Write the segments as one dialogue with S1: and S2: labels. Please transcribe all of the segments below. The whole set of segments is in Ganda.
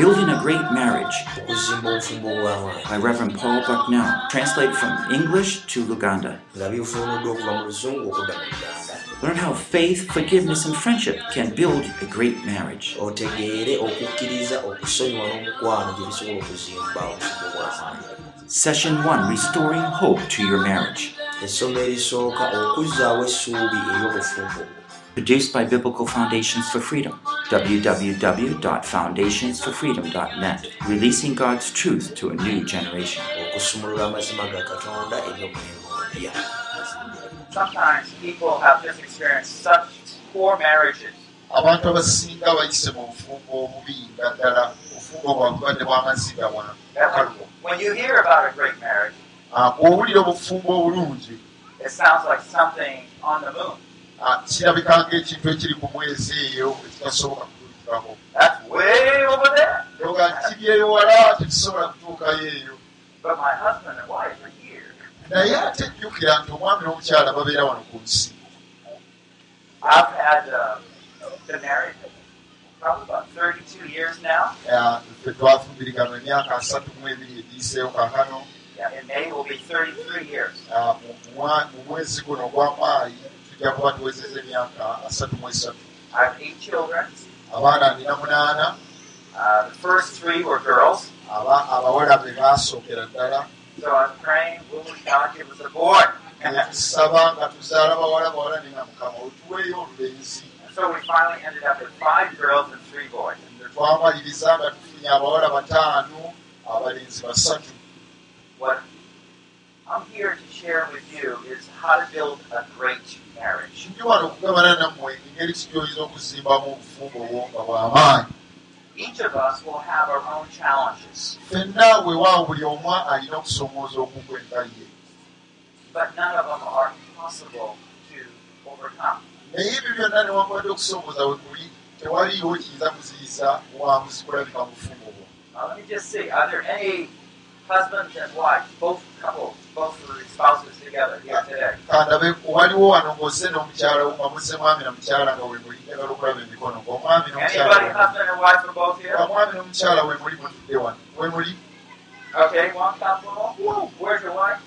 S1: Building a Great Marriage by Reverend Paul Bucknell, translated from English to Luganda. Learn how faith, forgiveness, and friendship can build a great marriage. Session 1 Restoring Hope to Your Marriage.
S2: essomo erisooka okuzzaawo essuubi ery'obufumbo
S1: Produced by Biblical Foundations for Freedom. www.foundationsforfreedom.net. Releasing God's truth to a new generation.
S2: okusumulula amazima ga katonda eri omulembe omupya
S3: Sometimes people have just experienced such poor marriages.
S4: abantu abasinga bayise mu bufumbo obubi nga ddala obufumbo bwabwe badde bw'amaziga
S3: that
S4: wakalubo
S3: when, when you hear about a great marriage,
S4: bw'owulira obufumbo obulungi kirabika ng'ekintu ekiri ku mwezi eyo ekitasobola kutuukirako
S3: That's way over there.
S4: oga kibyeyo wala tekisobola kutuukayo eyo
S3: But my husband and wife are here.
S4: naye ate jjukira nti omwami n'omukyala babeera wano ku nsi
S3: I've had been married probably about 32 years now.
S4: Ffe twafumbiriganwa emyaka asatu mu ebiri egiyiseeyo kaakano
S3: Yeah, in May will be 33 years.
S4: Mu mwezi guno ogwamaayi tujja kuba tuwezeza emyaka asatu mu esatu
S3: I have eight children.
S4: abaana nina munaana
S3: Uh, the first three were girls.
S4: aba- abawala be baasookera ddala
S3: So I was praying, will God give us a boy?
S4: tusaba nga tuzaala bawala bawala nina mukama otuweeyo olulenzi
S3: so we finally ended up with five girls and three boys.
S4: twamaliriza nga tufunye abawala bataano abalenzi basatu
S3: What I'm here to share with you is how to build a great
S4: ndi wano okugabana nammwe engeri kigyoyinza okuzimbamu obufumbo obwo nga bw'amaanyi
S3: Each of us will have our own challenges,
S4: ffenna weewaawo buli omu alina okusoomooza okugwenga ye
S3: but none of them are impossible to overcome.
S4: naye ebyo byonna newankubadde okusoomooza we kuli tewaliiwo kiyinza kuziyiza bwanguzi kulabika mu bufumbo bwo
S3: husbands and wives, both couples, both spouses together here today?
S4: kandabe waliwo wano ng'osse n'omukyala wamuze mwami na mukyala nga we muli njagala okulaba emikono ng'omwami
S3: Anybody,
S4: n'omukyala
S3: husband and wife, are both here?
S4: omwami n'omukyala we muli mutudde wano we muli
S3: Okay, one couple. Where's your wife?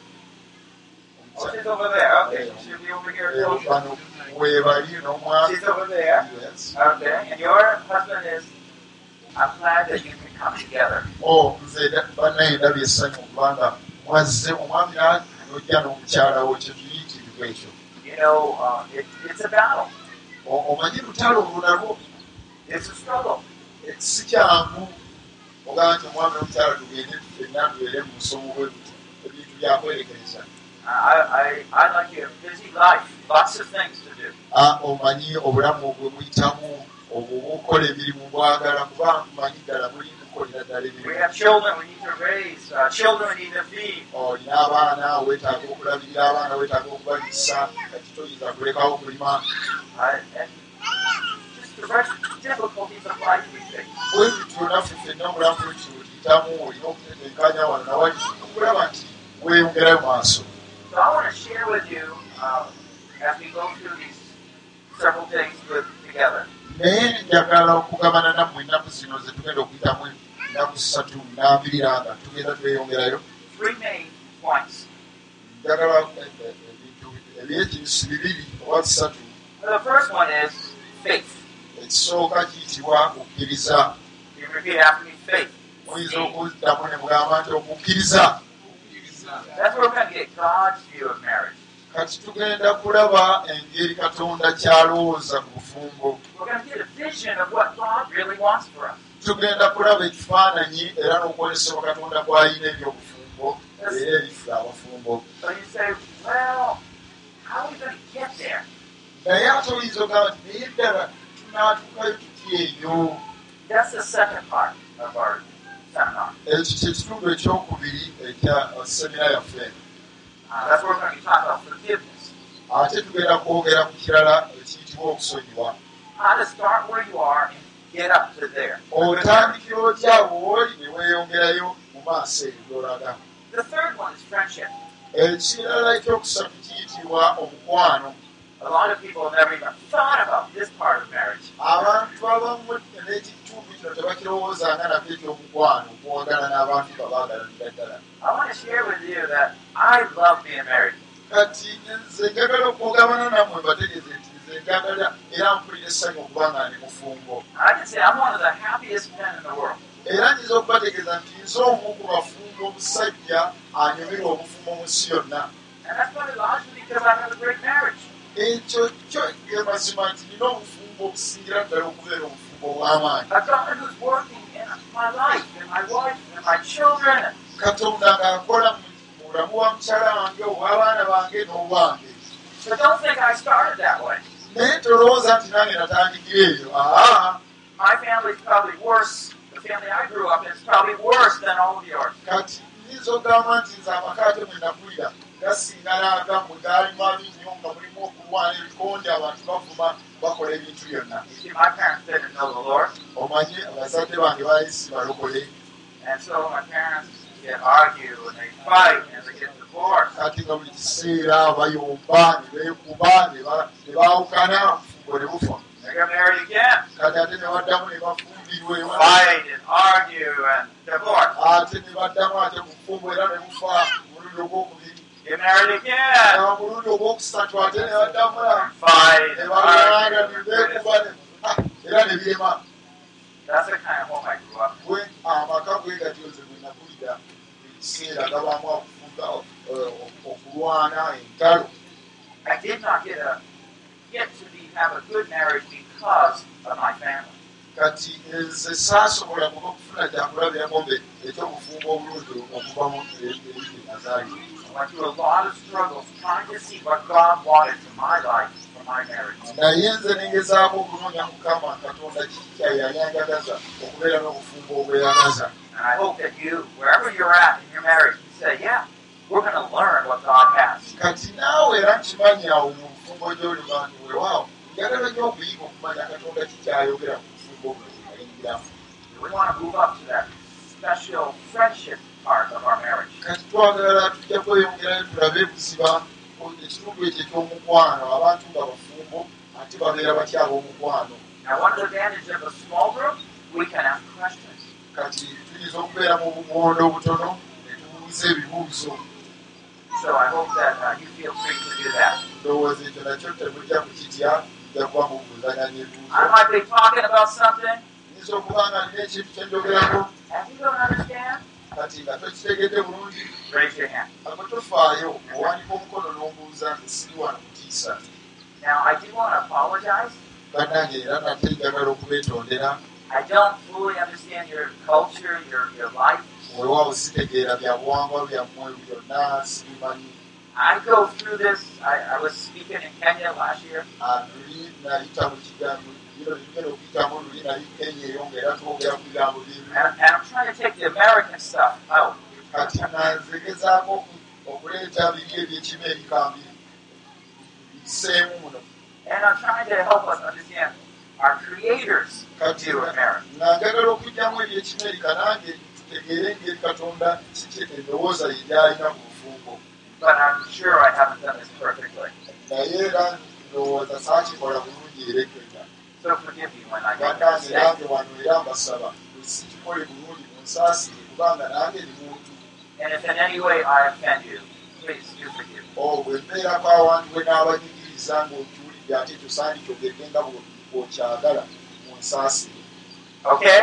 S3: Oh, she's over there. Okay, she should be over here.
S4: Eh,
S3: too.
S4: bano weebali n'omwami
S3: She's over there.
S4: Yes.
S3: Okay, and your husband is. I'm glad that you can come together.
S4: o nze bannaye ndabye essanyu kubanga mwazze omwami n'ojja n'omukyala wo kye tuyitirirwa ekyo
S3: You know, uh, it, it's a battle.
S4: Omanyi lutalo nalwo
S3: It's a struggle.
S4: si kyangu ogamba nti omwami n'omukyala tugende ffenna tubeere mu busomo bwe buti ebintu byakwerekereza
S3: I, I, I like a busy life, lots of things to do.
S4: Ah, omanyi obulamu bwe muyitamu obwo bwokukola emirimu bwagala kubanga manyi ddala muli mukolera ddala
S3: We
S4: emirimu
S3: have children we need to raise, uh, children we need to feed.
S4: olina abaana weetaaga okulabirira abaana weetaaga okubaliisa kati toyinza kulekawo okulima
S3: Uh, and just the rest difficulties of life we face.
S4: bwe bityo naffe ffenna obulamu bwekyo tuyitamu olina okutetenkanya wano nawali okulaba nti weeyongerayo maaso
S3: So I want to share with you um, as we go through these several days with, together.
S4: Naye njagala okugabana nammwe ennaku zino ze tugenda okuyitamu ennaku ssatu nambirira nga tugenda tweyongerayo. Njagala eh, eh, ebintu ebyekisi bibiri oba bisatu. Ekisooka kiyitibwa
S3: faith.
S4: muyinza okuddamu ne mugamba nti okukkiriza.
S3: That's where we're going to get. God's view of marriage.
S4: Kati tugenda kulaba engeri katonda kyalowooza ku bufumbo. Tugenda kulaba ekifaananyi era n'okwolesebwa katonda kw'alina ebyobufumbo era erife abafumbo. Naye ate oyinza ogamba nti naye ddala tunaatuukayo tuty eyo?
S3: That's the second part of our seminar.
S4: ekyo kyekitundu ekyokubiri ekya semina yaffe
S3: Uh,
S4: ate tugenda kwogera ku kirala ekiyitibwa okusonyiwa
S3: How to start where you are and get up to there.
S4: otandikira otya wooli ne weeyongerayo mu maaso eyo gyolaga
S3: The third one is friendship.
S4: ekirala ekyokusatu kiyitibwa omukwano
S3: A lot of people have never even thought about this part of marriage.
S4: abantu abamu ekitundu kino tebakirowoozanga nabyo ekyomukwano okuwagala n'abantu babaagala ddala
S3: I want to share with you that I love being married.
S4: kati nze njagala okwogabana nammwe mbategeeze nti nze njagala era mpulira essanyu okuba nga ndi mufumbo
S3: I can say I'm one of the happiest men in the world.
S4: Era nyiza okubategeeza nti nze omu ku bafumbo omusajja anyumirwa obufumbo mu nsi yonna.
S3: And that's probably largely because I have a great marriage.
S4: ekyo kyo mazima nti nina obufumbo obusingira ddala okubeera obufumbo obw'amaanyi
S3: A God who's working in my life, in my wife, in my children.
S4: katonda ng'akola mu bulamu bwa mukyala wange obw'abaana bange n'obwange
S3: But don't think I started that way.
S4: naye tolowooza nti nange natandikira eyo aa
S3: My family's probably worse. The family I grew up in is probably worse than all of yours.
S4: kati nyinza okugamba nti nze amakaate mwe nakulira gasinga n'agammwe gaali mabi nnyo nga mulimu okulwana ebikonde abantu bavuma bakola ebintu byonna. Omanye abazadde bange baali si balokole.
S3: And so my parents get argue and they fight and they get divorced.
S4: kati nga buli kiseera bayomba ne beekuba ne ba- ne baawukana obufumbo ne bufa kati ate ne baddamu ne ewa-
S3: fight and argue and divorce.
S4: ate ne baddamu ate mu bufumbo era ne bufa omulundi ogwokubiri
S3: Get married again,
S4: Era omulundi ogwokusatu ate ne baddamu ne balwana ne beekuba era ne byema
S3: That's the kind of home I grew up.
S4: bwe amaka bwe gatyo nze bwe nakulira ebiseera gabamu okufumba eh, okulwana entalo
S3: I did not get a get to be have a good marriage because of my family.
S4: Kati nze saasobola kuba okufuna kyakulabirako mbe ekyobufumbo obulungi okuva mu ebiri nazaalibwa
S3: I went through a lot of struggles trying to see what God wanted for my life, for my marriage.
S4: naye nze negezaako okunoonya mukama katonda kiki kyayanjagaza okubeera n'obufumbo obweyagaza
S3: And I hope that you, wherever you're at in your marriage, you say, yeah, we're going to learn what God has.
S4: kati naawe era nkimanyi awo mu bufumbo gy'oliba nti weewaawo njagala nnyo okuyiga okumanya katonda kikyayogera bufumbo buno bweyingiramu
S3: We want to move up to that special friendship part of our marriage.
S4: kati twagala tujja kweyongerayo tulabe ebuziba ekitundu ekyo ekyomukwano abantu nga bafumbo ate babeera batya ab'omukwano
S3: Now, one of the advantages of a small group, we can ask questions.
S4: kati tuyinza okubeera mu bugondo obutono ne tubuuza ebibuuzo
S3: So I hope that you feel free to do that.
S4: ndowooza ekyo nakyo temujja kukitya tujja kuba mubuuzaganya ebibuuzo
S3: I might be talking about something,
S4: nyinza okuba nga nina ekintu kyenjogerako
S3: and you don't understand,
S4: kati nga tokitegedde bulungi.
S3: Raise your hand.
S4: ako tofaayo owanika omukono n'ombuuza nti siri wano kutiisa
S3: Now, I do want to apologize.
S4: bannange era nate njagala okubeetondera.
S3: I don't fully understand your culture, your, your life.
S4: weewaawo sitegeera byabuwangwa byammwe byonna sibimanyi
S3: I go through this. I, I was speaking in Kenya last year,
S4: Ah,
S3: and, and I'm trying to take the American stuff out. And I'm trying to help us understand our Creator's
S4: okujjamu ebyekimerika nange tutegeere ngeri katonda endowooza ye gyalina ku bufumbo
S3: But I'm sure I haven't done this perfectly.
S4: naye era ndowooza saakikola bulungi erekeka
S3: So forgive me when I make a
S4: bannange
S3: mistake.
S4: nange wano era mbasaba sikikole bulungi munsaasire kubanga nange ni muntu
S3: And if in any way I offend you, please do forgive me.
S4: Oh, bwe mbeerako awantu we n'abanyigiriza ng'okiwulidde ate tosandikyogedde nga bwe- bw'okyagala munsaasire
S3: Okay?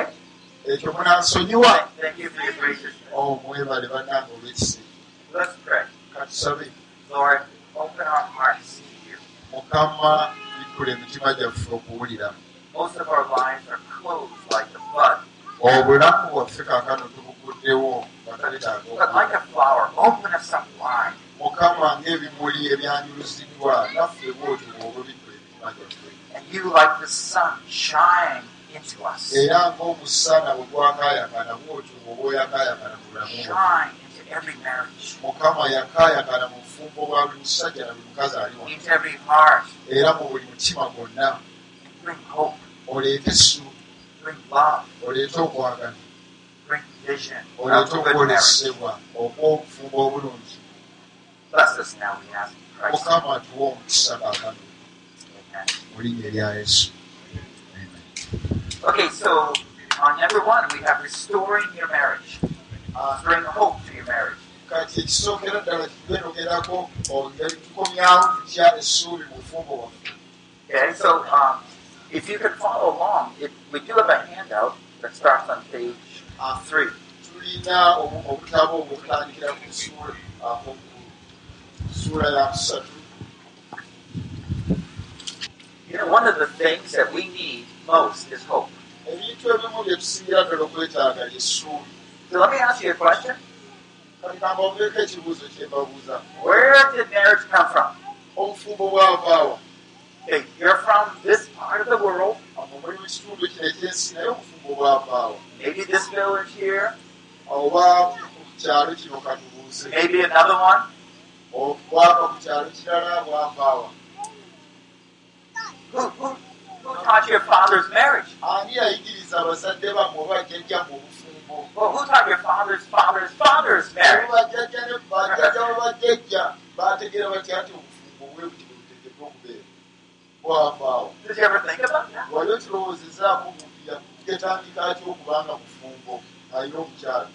S4: ekyo munansonyiwa
S3: Thank, thank you for your graciousness.
S4: o mwebale bannange olw'ekiseera
S3: Let's pray.
S4: Katusabe
S3: Lord, open our hearts to you.
S4: mukama bikkula emitima gyaffe okuwulira
S3: Most of our lives are closed like the bud.
S4: obulamu bwaffe kaakano tubuguddewo nga twetaaga
S3: But
S4: okula.
S3: like a flower, open us up wide.
S4: mukama ng'ebimuli ebyanjuluziddwa naffe bwotyo bw'oba bikkula emitima gyaffe
S3: And you, like the sun, shine into us.
S4: era ng'omusana bwe gwakaayakana bwotyo bw'oba oyakaayakana mu bulamu bwaffe Mukama yakaayakana mu bufumbo bwa buli musajja na buli mukazi ali wano
S3: into every heart.
S4: era mu buli mutima gwonna. Oleete essuubi
S3: bring love,
S4: oleete okwagana. Oleete
S3: marriage.
S4: okwolesebwa okw'obufumbo obulungi.
S3: Bless us now, we ask in Christ.
S4: mukama atuwa omukisa kaakano
S3: Amen.
S4: mu linnya erya yesu.
S3: Okay, so on number one, we have restoring your marriage, Bring hope to your marriage.
S4: kati ekisookera ddala kitugendogerako nga tukomyawo tutya essuubi mu bufumbo bwaffe
S3: Okay, so um, if you can follow along, it, we do have a handout that starts on page uh, three.
S4: tulina obu- obutabo obutandikira ku ssuula ku ssuula ya kusatu
S3: You know, one of the things that we need most is hope.
S4: ebintu ebimu bye tusingira ddala okwetaaga lyessuubi
S3: So let me ask you a question. Where did marriage come from?
S4: obufumbo bwavaawa
S3: you're from this part of the world,
S4: amo muli mu kitundu kino ekyensi naye obufumbo bwavaawa
S3: maybe this village here,
S4: oba ku kyalo kino katubuuze
S3: maybe another one.
S4: obwava ku kyalo kirala bwavaawa
S3: Who, who, who taught your father's marriage?
S4: ani yayigiriza abazadde bammwe oba jjajja mu obufumbo
S3: Well, who taught your father's father's father's marriage? Did you ever think about that?
S4: wali okirowoozezaako yatandika atya okubanga bufumbo alina omukyala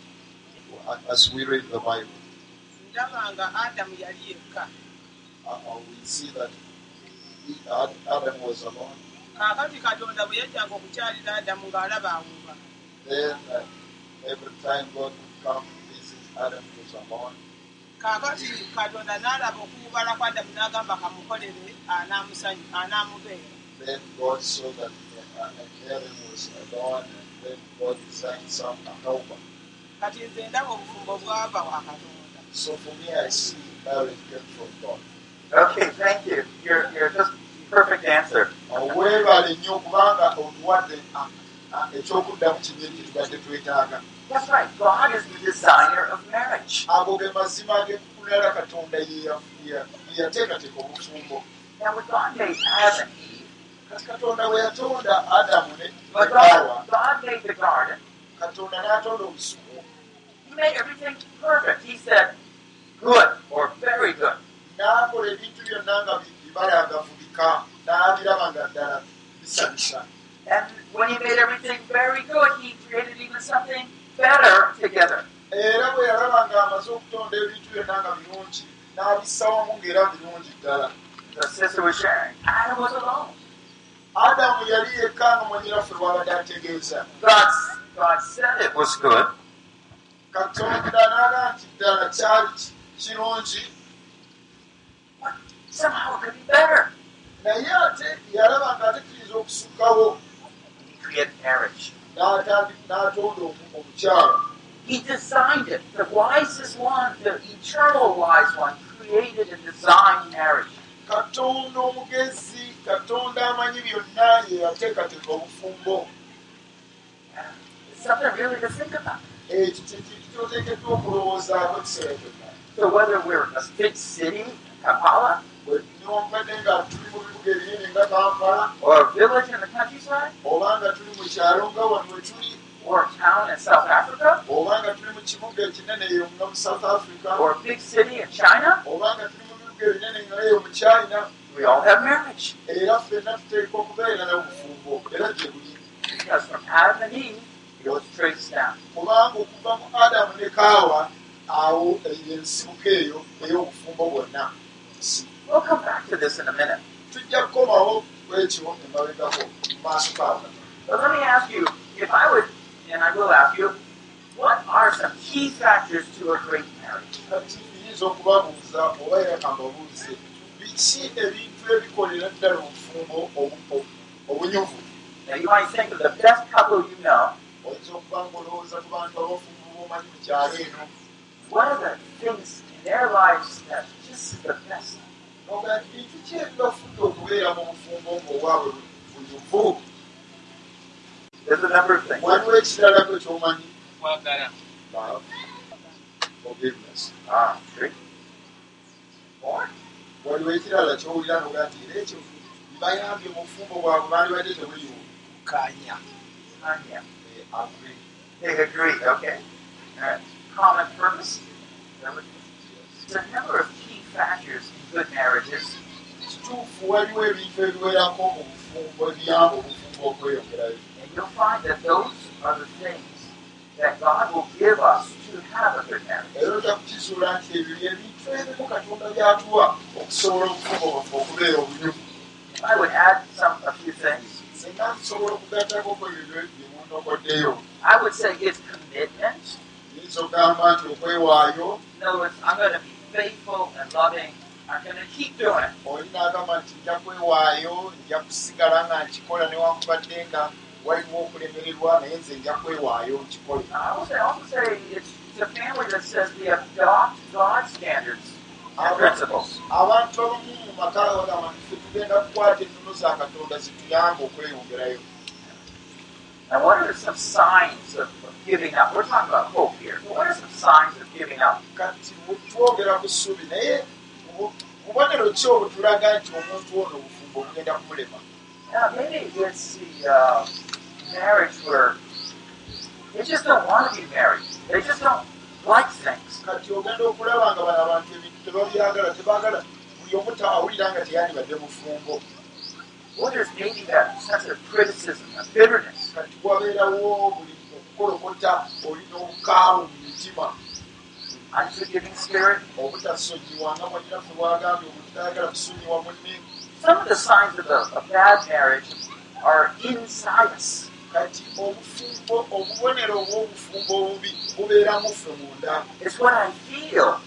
S4: as we read the bible
S5: ndaba nga adamu yali yekka
S4: uh, uh, adam was alone
S5: kaakati katonda bwe yajjanga okukyalira adamu ng'alaba awuba
S4: uh, every time god would come visit adam was alone
S5: kaakati katonda n'alaba okuwubala kwa adamu n'agamba kamukolere anaamusanyu anaamubeera.
S4: Then god saw that uh, uh, adam was alone and then god designed some a helper.
S5: Kati nze ndaba obufumbo bwava wa katonda.
S4: So for me i see marriage came from god.
S3: Okay, thank you. You're, you're just perfect answer.
S4: weebale nnyo kubanga otuwadde ah, ah, ekyokuddamu kinyeri kyetubadde twetaaga
S3: That's right. God is the designer of marriage.
S4: ago ge mazima gekulala katonda ye ya- ye- ye yateekateeka obufumbo
S3: Now, when God made Adam and Eve,
S4: kati katonda bwe yatonda adamu ne
S3: when
S4: ne Hawa,
S3: God, God made the garden,
S4: katonda n'atonda obusuku
S3: He made everything perfect. He said, good or very good.
S4: n'akola ebintu byonna nga bi- bibalagavu bika n'abiraba nga ddala bisanyusa
S3: And when He made everything very good, He created even something better together.
S4: era bwe yalaba ng'amaze okutonda ebintu byonna nga birungi n'abissawamu ng'era birungi ddala
S3: The sister was sharing. Adam was alone.
S4: adamu yali yekka nga mwanyiraffe lwabadde ategeeza
S3: God, God said it was good,
S4: katonda n'aga nti ddala kyali ki- kirungi
S3: but somehow it could be better.
S4: naye ate yalaba nga ate kiyinza okusukkawo
S3: He created marriage.
S4: N'atonda omu- omukyala
S3: He designed it. The wisest one, the eternal wise one, created and designed marriage.
S4: katonda omugezi katonda amanyi byonna ye yateekateeka obufumbo
S3: It's something really to think about.
S4: ekyo kyekintu kyoteekeddwa okulowoozaako ekiseera kyonna
S3: So whether we're a big city, Kampala,
S4: bwe nyombadde nga tuli mu bibuga ebinene nga kampala
S3: or a village in the countryside,
S4: oba nga tuli mu kyalo nga wano we tuli
S3: or a town in South Africa,
S4: oba nga tuli mu kibuga ekinene eyo nga mu south africa.
S3: Or a big city in China,
S4: oba nga tuli mu bibuga ebinene nga eyo mu china.
S3: We all have marriage.
S4: era ffenna tuteekwa okubeera n'obufumbo era gye buli
S3: Because from Adam and Eve, it was traced down.
S4: kubanga okuva mu adamu ne kaawa awo ensibuka eyo ey'obufumbo bwonna nsi
S3: We'll come back to this in a minute. But let me ask you, if I would, and I will ask you, what are some key factors to a great marriage?
S4: biki ebintu ebikolera ddala obufumbo obu- obu- obunyuvu
S3: Now you might think of the best couple you know.
S4: oyinza okuba ngaolowooza ku bantu abafumbo b'omanyi mu kyalo eno
S3: Their lives that just is the best?
S4: oga bintu ki ebibafudde okubeera mu bufumbo ng'obwabwe bunyuvu
S3: There's a number of things.
S4: waliwo ekirala kwe kyomanyi
S5: kwagala
S4: Love, forgiveness.
S3: Ah, three. Four.
S4: waliwo ekirala kyowulira noga nti era ekyo bayambye mu bufumbo bwabwe baali badde tebuliwo
S5: kanya
S3: Ah, yeah.
S4: agree
S3: They agree, okay. All right. Common purpose. Number There's a number of key factors in good marriages.
S4: kituufu waliwo ebintu ebiwerako mu bufumbo ebiyamba obufumbo okweyongerayo
S3: And you'll find that those are the things that God will give us to have a good marriage.
S4: era ojja kukizuula nti ebyo ebintu ebimu katonda byatuwa okusobola obufumbo bwaffe okubeera obunyumu
S3: I would add some a few things.
S4: singa nsobola okugattako ku ebyo byemunokoddeyo
S3: I would say it's commitment.
S4: yinza okugamba nti okwewaayo
S3: In other words, I'm going to be faithful and loving. I'm going to keep doing it.
S4: olina agamba nti nja kwewaayo nja kusigala nga nkikola newankubadde nga waliwo okulemererwa naye nze nja kwewaayo nkikole
S3: I would say, also say it's, it's a family that says we adopt God's standards and principles.
S4: abantu abamu mu maka bagamba nti ffe tugenda kukwata ennono za katonda zituyamba okweyongerayo
S3: And what are some signs of, of giving up? We're talking about hope here. But what are some signs of giving up?
S4: Bubonero ki obutulaga nti omuntu ono obufumbo bugenda kumulema
S3: Yeah, maybe it's the uh, marriage where they just don't want to be married. They just don't like things.
S4: kati ogenda okulaba nga bano abantu ebintu tebabyagala tebaagala buli omu awulira nga teyandibadde mufumbo
S3: Or there's maybe that sense of criticism, of bitterness.
S4: kati wabeerawo buli okukolokota olina obukaawu mu mitima
S3: unforgiving spirit.
S4: obutasonyiwa nga mwanyinaffe bwagambye omuntu tayagala kusonyiwa munne
S3: Some of the signs of a, a bad marriage are inside us. It's what I feel.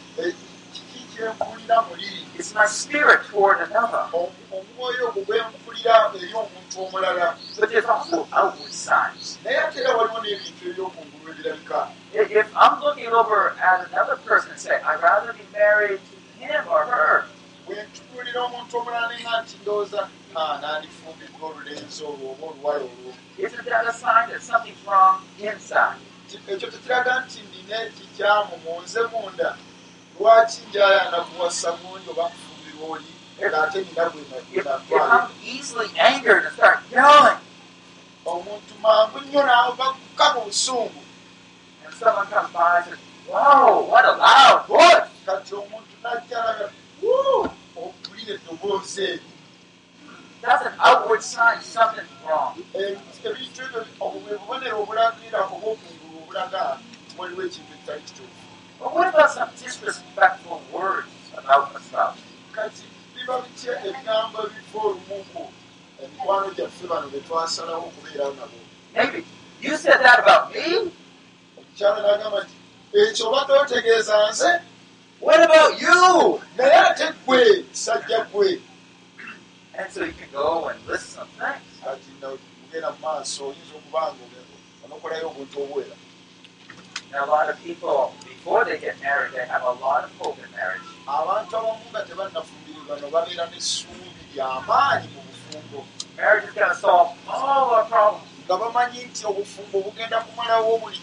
S4: Kyenkulira muli
S3: It's my spirit toward another.
S4: Omwoyo ogwo gwempulira eri omuntu omulala
S3: But there's also outward signs.
S4: naye ate era waliwo n'ebintu ebyokungulu ebirabika
S3: If I'm looking over at another person and say, I'd rather be married to him or her,
S4: bwe ntunuulira omuntu omulala nenga nti ndowooza "Ah, nandifumbiddwa olulenzi olwo oba oluwala olwo
S3: isn't that a sign that something's wrong inside?
S4: Ekyo tekiraga nti nina ekikyamu munze munda lwaki njayana kuwasa gundi oba kufumbirwa oli ng'ate nina gwe na-
S3: If, if
S4: natwala
S3: I'm easily angered and start yelling,
S4: omuntu mangu nnyo naava kuka mu busungu.
S3: And someone comes by and says, Whoa, what a loud voice!
S4: kati omuntu najjalaga okulira eddoboozi eri.
S3: That's an outward sign something's wrong.
S4: Ebintu ebyo obwo bwe bubonero obulagirira oba okungulu obulaga waliwo ekintu ekitali kituufu
S3: But what about some disrespectful words about spouse?
S4: kati biba bitya ebigambo ebiva olumuku emikwano gyaffe bano be twasalawo okubeera nabo
S3: Maybe you said that about me.
S4: omukyala n'agamba nti ekyo obadde otegeeza nze
S3: What about you?
S4: naye ate gwe kisajja gwe
S3: And so you can go and list some things. Now, a lot of people, before they get married, they have a lot of hope in marriage.
S4: abantu abamu nga tebannafumbirwa no babeera n'essuubi ly'amaanyi mu bufumbo
S3: Marriage is going to solve all our problems.
S4: nga bamanyi nti obufumbo bugenda kumalawo buli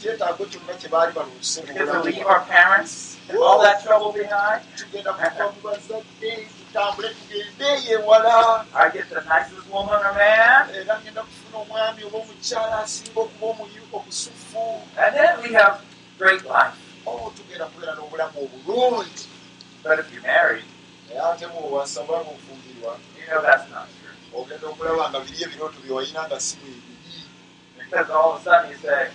S4: kyetaago kyonna kye baali baluse mu
S3: to
S4: bulamu
S3: leave our parents and all that trouble behind.
S4: tugenda kuva mu bazadde tutambule tugende ewala
S3: I get the nicest woman or man.
S4: era ngenda kufuna omwami oba omukyala asinga okuba omusufu
S3: And then we have great life.
S4: o tugenda kubeera n'obulamu obulungi
S3: But if you're married,
S4: naye ate muwasa oba ngaofumbirwa
S3: you know that's not true.
S4: ogenda okulaba nga biri ebirooto bye walina nga si bwe biri
S3: Because all of a sudden you say,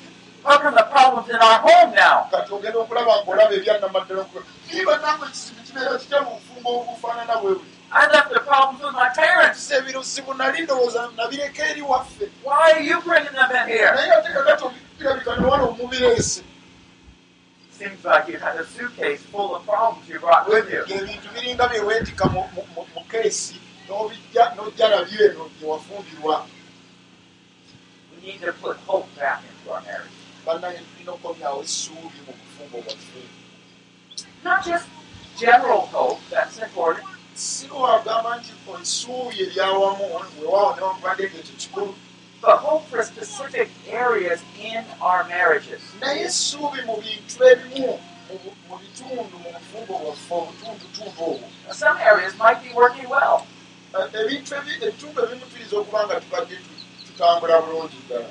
S3: how come the problem's in our home now?
S4: kati ogenda okulaba ngaolaba ebyannamaddala niba nangwe ekizibu kibeera kitya mu bufumbo obufaanana bwe buli
S3: I left the problems with my parents.
S4: se ebirusibu nali ndowooza nabireka eri waffe
S3: Why are you bringing them in here?
S4: naye ate kakati obirabika newala omubireese
S3: Seems like you had a suitcase full of problems you brought with you.
S4: ebintu biringa byeweetika mu- keesi n'obijja n'ojja nabyo eno gyewafumbirwa
S3: We need to put hope back into our marriage.
S4: bannange tulina okukomyawo essuubi mu bufumbo bwaffe
S3: Not just general hope, that's important,
S4: si lwagamba nti essuubi eryawamu weewaawo newankubadde ng'ekyo kikulu
S3: but hope for specific areas in our marriages.
S4: naye essuubi mu bintu ebimu mu bitundu mu bufumbo bwaffe obutundutundu obwo
S3: Some areas might be working well,
S4: Eh, ebintu ebi- ebitundu ebimu tuyinza okuba nga tubadde tu- tutambula bulungi ddala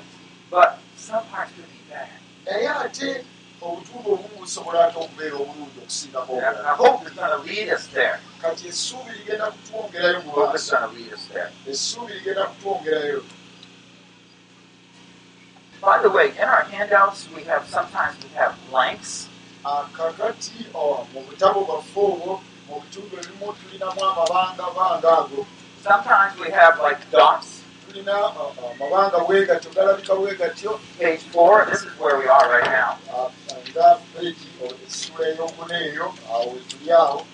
S3: but some parts could be bad.
S4: naye ate obutundu obumu busobola ate okubeera obulungi okusingako
S3: And
S4: obulala
S3: I hope is going to lead us there.
S4: kati essuubi ligenda kutwongerayo mu maaso
S3: going to lead us there.
S4: essuubi ligenda kutwongerayo
S3: By the way, in our handouts, we have sometimes we have blanks.
S4: akakati oh, mu butabo bwaffe obwo mu bitundu ebimu tulinamu amabanga banga ago
S3: Sometimes we have like dots.
S4: tulina amabanga bwe gatyo galabika bwe gatyo
S3: Page four. This is where we are right now.
S4: nga peegi essula ey'okuna eyo awo wetuli awo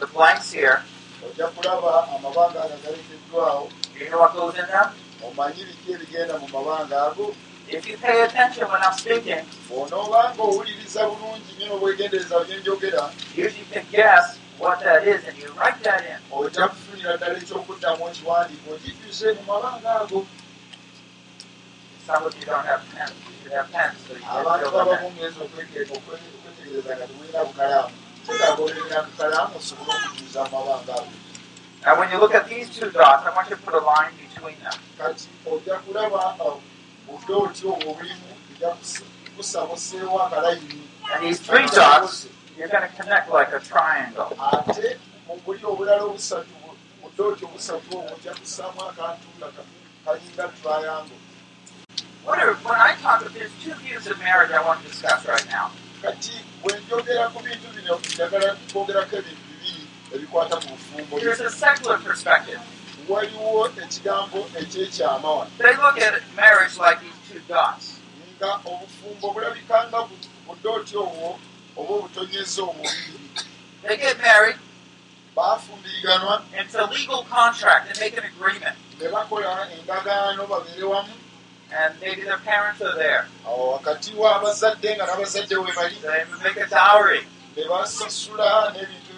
S3: the blanks here.
S4: ojja kulaba amabanga ago galekeddwawo
S3: Do you know what goes in them?
S4: omanyi biki ebigenda mu mabanga ago
S3: If you pay attention when I'm speaking,
S4: bw'onoobanga owuliriza bulungi nnyo n'obwegendereza bye njogera
S3: you can guess what that is, and you write that in.
S4: ojja kufunira ddala ekyokuddamu ekiwandiiko okijjuse mu mabanga ago
S3: Some of you don't have pens. You should have pens so you can
S4: abantu abamu okwe- okwetegereza nga temulina bukalaamu kyetaaga olina bukalaamu osobole okujuuza mu mabanga ago
S3: Now, when you look at these two dots, I want you to put a line between them.
S4: Bulimu ojja kus- kusabuseewo akalayini
S3: And these three dots, you're going to connect like a triangle. What are, when I talk, there's two views of marriage I want to discuss right now. There's a secular perspective.
S4: Waliwo ekigambo ekyekyama wano
S3: They look at marriage like these two dots.
S4: nga obufumbo bulabika nga bu- budooti obwo oba obutonyeza obwo bubiri
S3: They get married,
S4: baafumbiriganwa
S3: it's a legal contract. They make an agreement.
S4: ne bakola endagaano babeere wamu
S3: And maybe their parents are there. They make a dowry.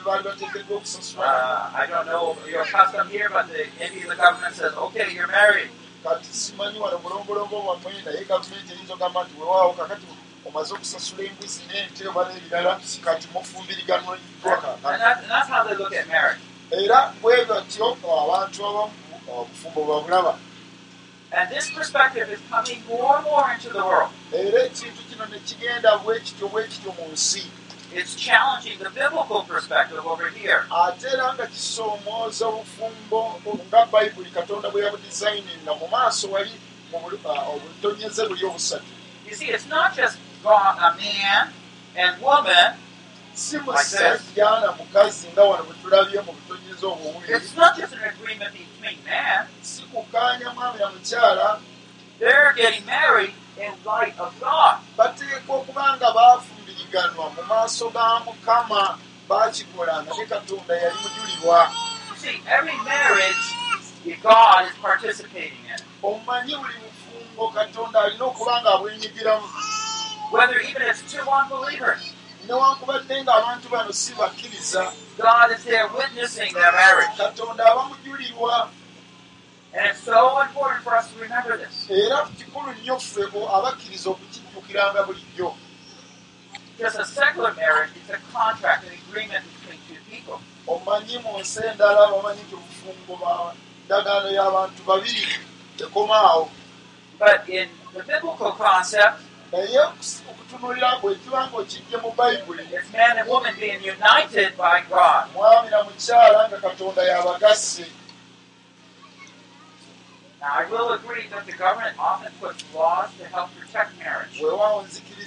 S4: Ne basasula n'ebintu bye baali bateekeddwa okusasula
S3: Uh, I don't know your custom here, but the, maybe the government says, okay, you're married.
S4: kati simanyi wano bulombolombo bwammwe naye gavumenti eyinza ogamba nti wewaawo kakati omaze okusasula embuzi n'ente oba n'ebirala kati mufumbiriganwa
S3: And, and marriage.
S4: era bwe batyo abantu abamu obufumbo babulaba
S3: And this perspective is coming more and more into the world. It's challenging the biblical perspective over here.
S4: ate era nga kisoomooza obufumbo nga bayibuli katonda bwe yabudizayininga mu maaso wali ah, obutonyeze buli obusatu
S3: You see, it's not just God, a man and woman.
S4: si musajja na mukazi nga wano bwe tulabye mu butonyeze obwo bubiri
S3: It's not just an agreement between man.
S4: si kukaanya mwami na mukyala
S3: They're getting married in light of God.
S4: bateekwa okuba nga baafumbiriganwa mu maaso ga mukama baakikola nga ne katonda yali mujulirwa
S3: You see, every marriage, God is participating in.
S4: omanyi buli bufumbo katonda alina okuba nga abwenyigiramu
S3: Whether even it's two unbelievers,
S4: newankubadde ng'abantu bano si bakkiriza
S3: God is there witnessing their marriage.
S4: katonda abamujulirwa
S3: And it's so important for us to remember this.
S4: era kikulu nnyo ffe abakkiriza okukijjukiranga bulijjo
S3: Because a secular marriage is a contract, an agreement between two people.
S4: omanyi mu nsi endala bamanyi nti obufumbo ba ndagaano y'abantu babiri ekomaawo
S3: But in the biblical concept,
S4: naye okutunulira bwe kiba ng'okijje mu bayibuli
S3: it's man and woman being united by God.
S4: mwami na mukyala nga katonda y'abagasse
S3: Now, I will agree that the government often puts laws to help protect marriage.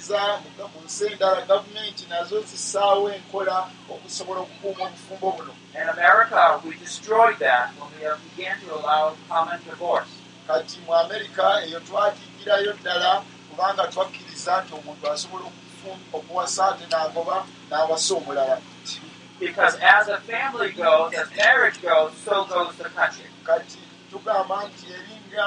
S4: Nzikiriza mu- mu nsi endala gavumenti nazo zissaawo enkola okusobola okukuuma obufumbo buno
S3: In America, we destroyed that when we began to allow common divorce.
S4: kati mu amerika eyo twagigirayo ddala kubanga twakkiriza nti omuntu asobola okuwasa ate n'agoba n'awasa omulala
S3: Because as a family goes, as marriage goes, so goes the country.
S4: kati tugamba nti eringa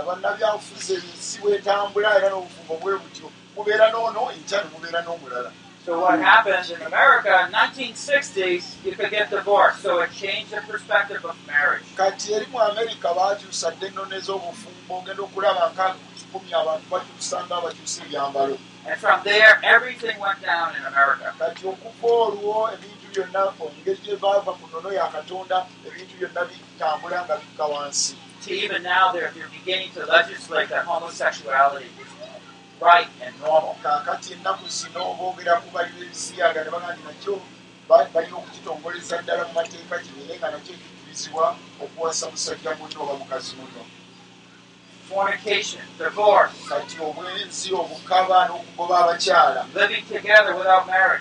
S4: abannabyabufuzi ensi bwetambula era n'obufumbo bwe butyo mubeera n'ono enkya ne mubeera n'omulala
S3: So what happened in America in 1960s, you could get divorced. So it changed the perspective of marriage.
S4: kati eri mu amerika baakyusa dde ennone ez'obufumbo ogenda okulaba ku kikumi abantu bakyusa nga bakyusa ebyambalo
S3: And from there, everything went down in America.
S4: kati okuva olwo ebintu byonna engeri gye baava ku nnono ya katonda ebintu byonna bitambula nga bikka wansi
S3: To even now, they're, they're beginning to legislate that homosexuality is right and normal.
S4: kaakati ennaku zino boogera ku bali b'ebisiyaga ne bagaa nti nakyo ba- balina okukitongoleza ddala mu mateeka kibeere nga nakyo kikkirizibwa okuwasa musajja munno oba mukazi munno
S3: fornication, divorce,
S4: kati obwenzi obukaba n'okugoba abakyala.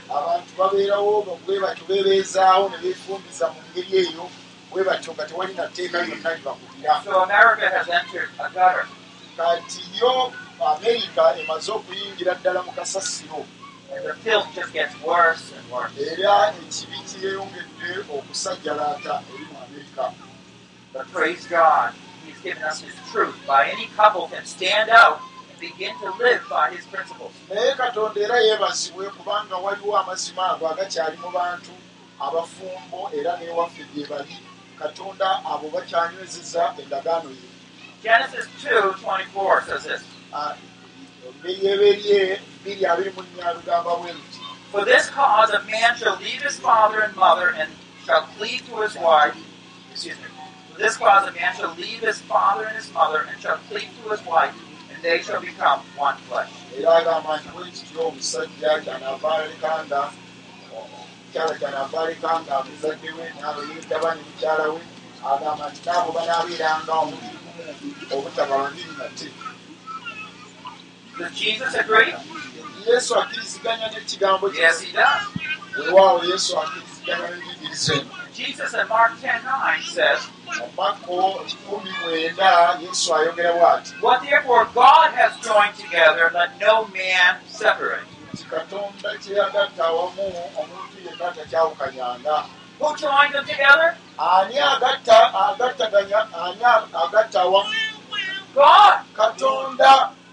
S4: Abantu babeerawo bwe batyo beebeezaawo ne beefumbiza mu ngeri eyo bwe batyo nga tewali na tteeka lyonna libakubira
S3: So America has entered a gutter.
S4: kati yo amerika emaze okuyingira ddala mu kasasiro era ekibi kyeyongedde okusajjalaata eri mu amerika
S3: But praise God, He's given us His truth. By any couple can stand out and begin to live by His principles.
S4: naye katonda era yeebazibwe kubanga waliwo amazima ago agakyali mu bantu abafumbo era n'ewaffe gye bali katonda abo bakyanywezeza endagaano ye
S3: Genesis 2:24 says this. For this cause a man shall leave his father and mother and shall cleave to his wife. Excuse me. For this cause a man shall leave his father and his mother and shall cleave to his wife, and they shall become one flesh.
S4: omukyala kyanaava alekanga muzadde we n'abayindaba ne mukyala we agamba nti naabo banaabeeranga omubiri gumu obutaba babiri nate? Yesu akkiriziganya n'ekigambo kye
S3: Yes, he does.
S4: olwawo yesu akkiriziganya n'enjigiriza eno
S3: Jesus in Mark 10:9 says, What therefore God has joined together, let no man separate. Who joined them together? God.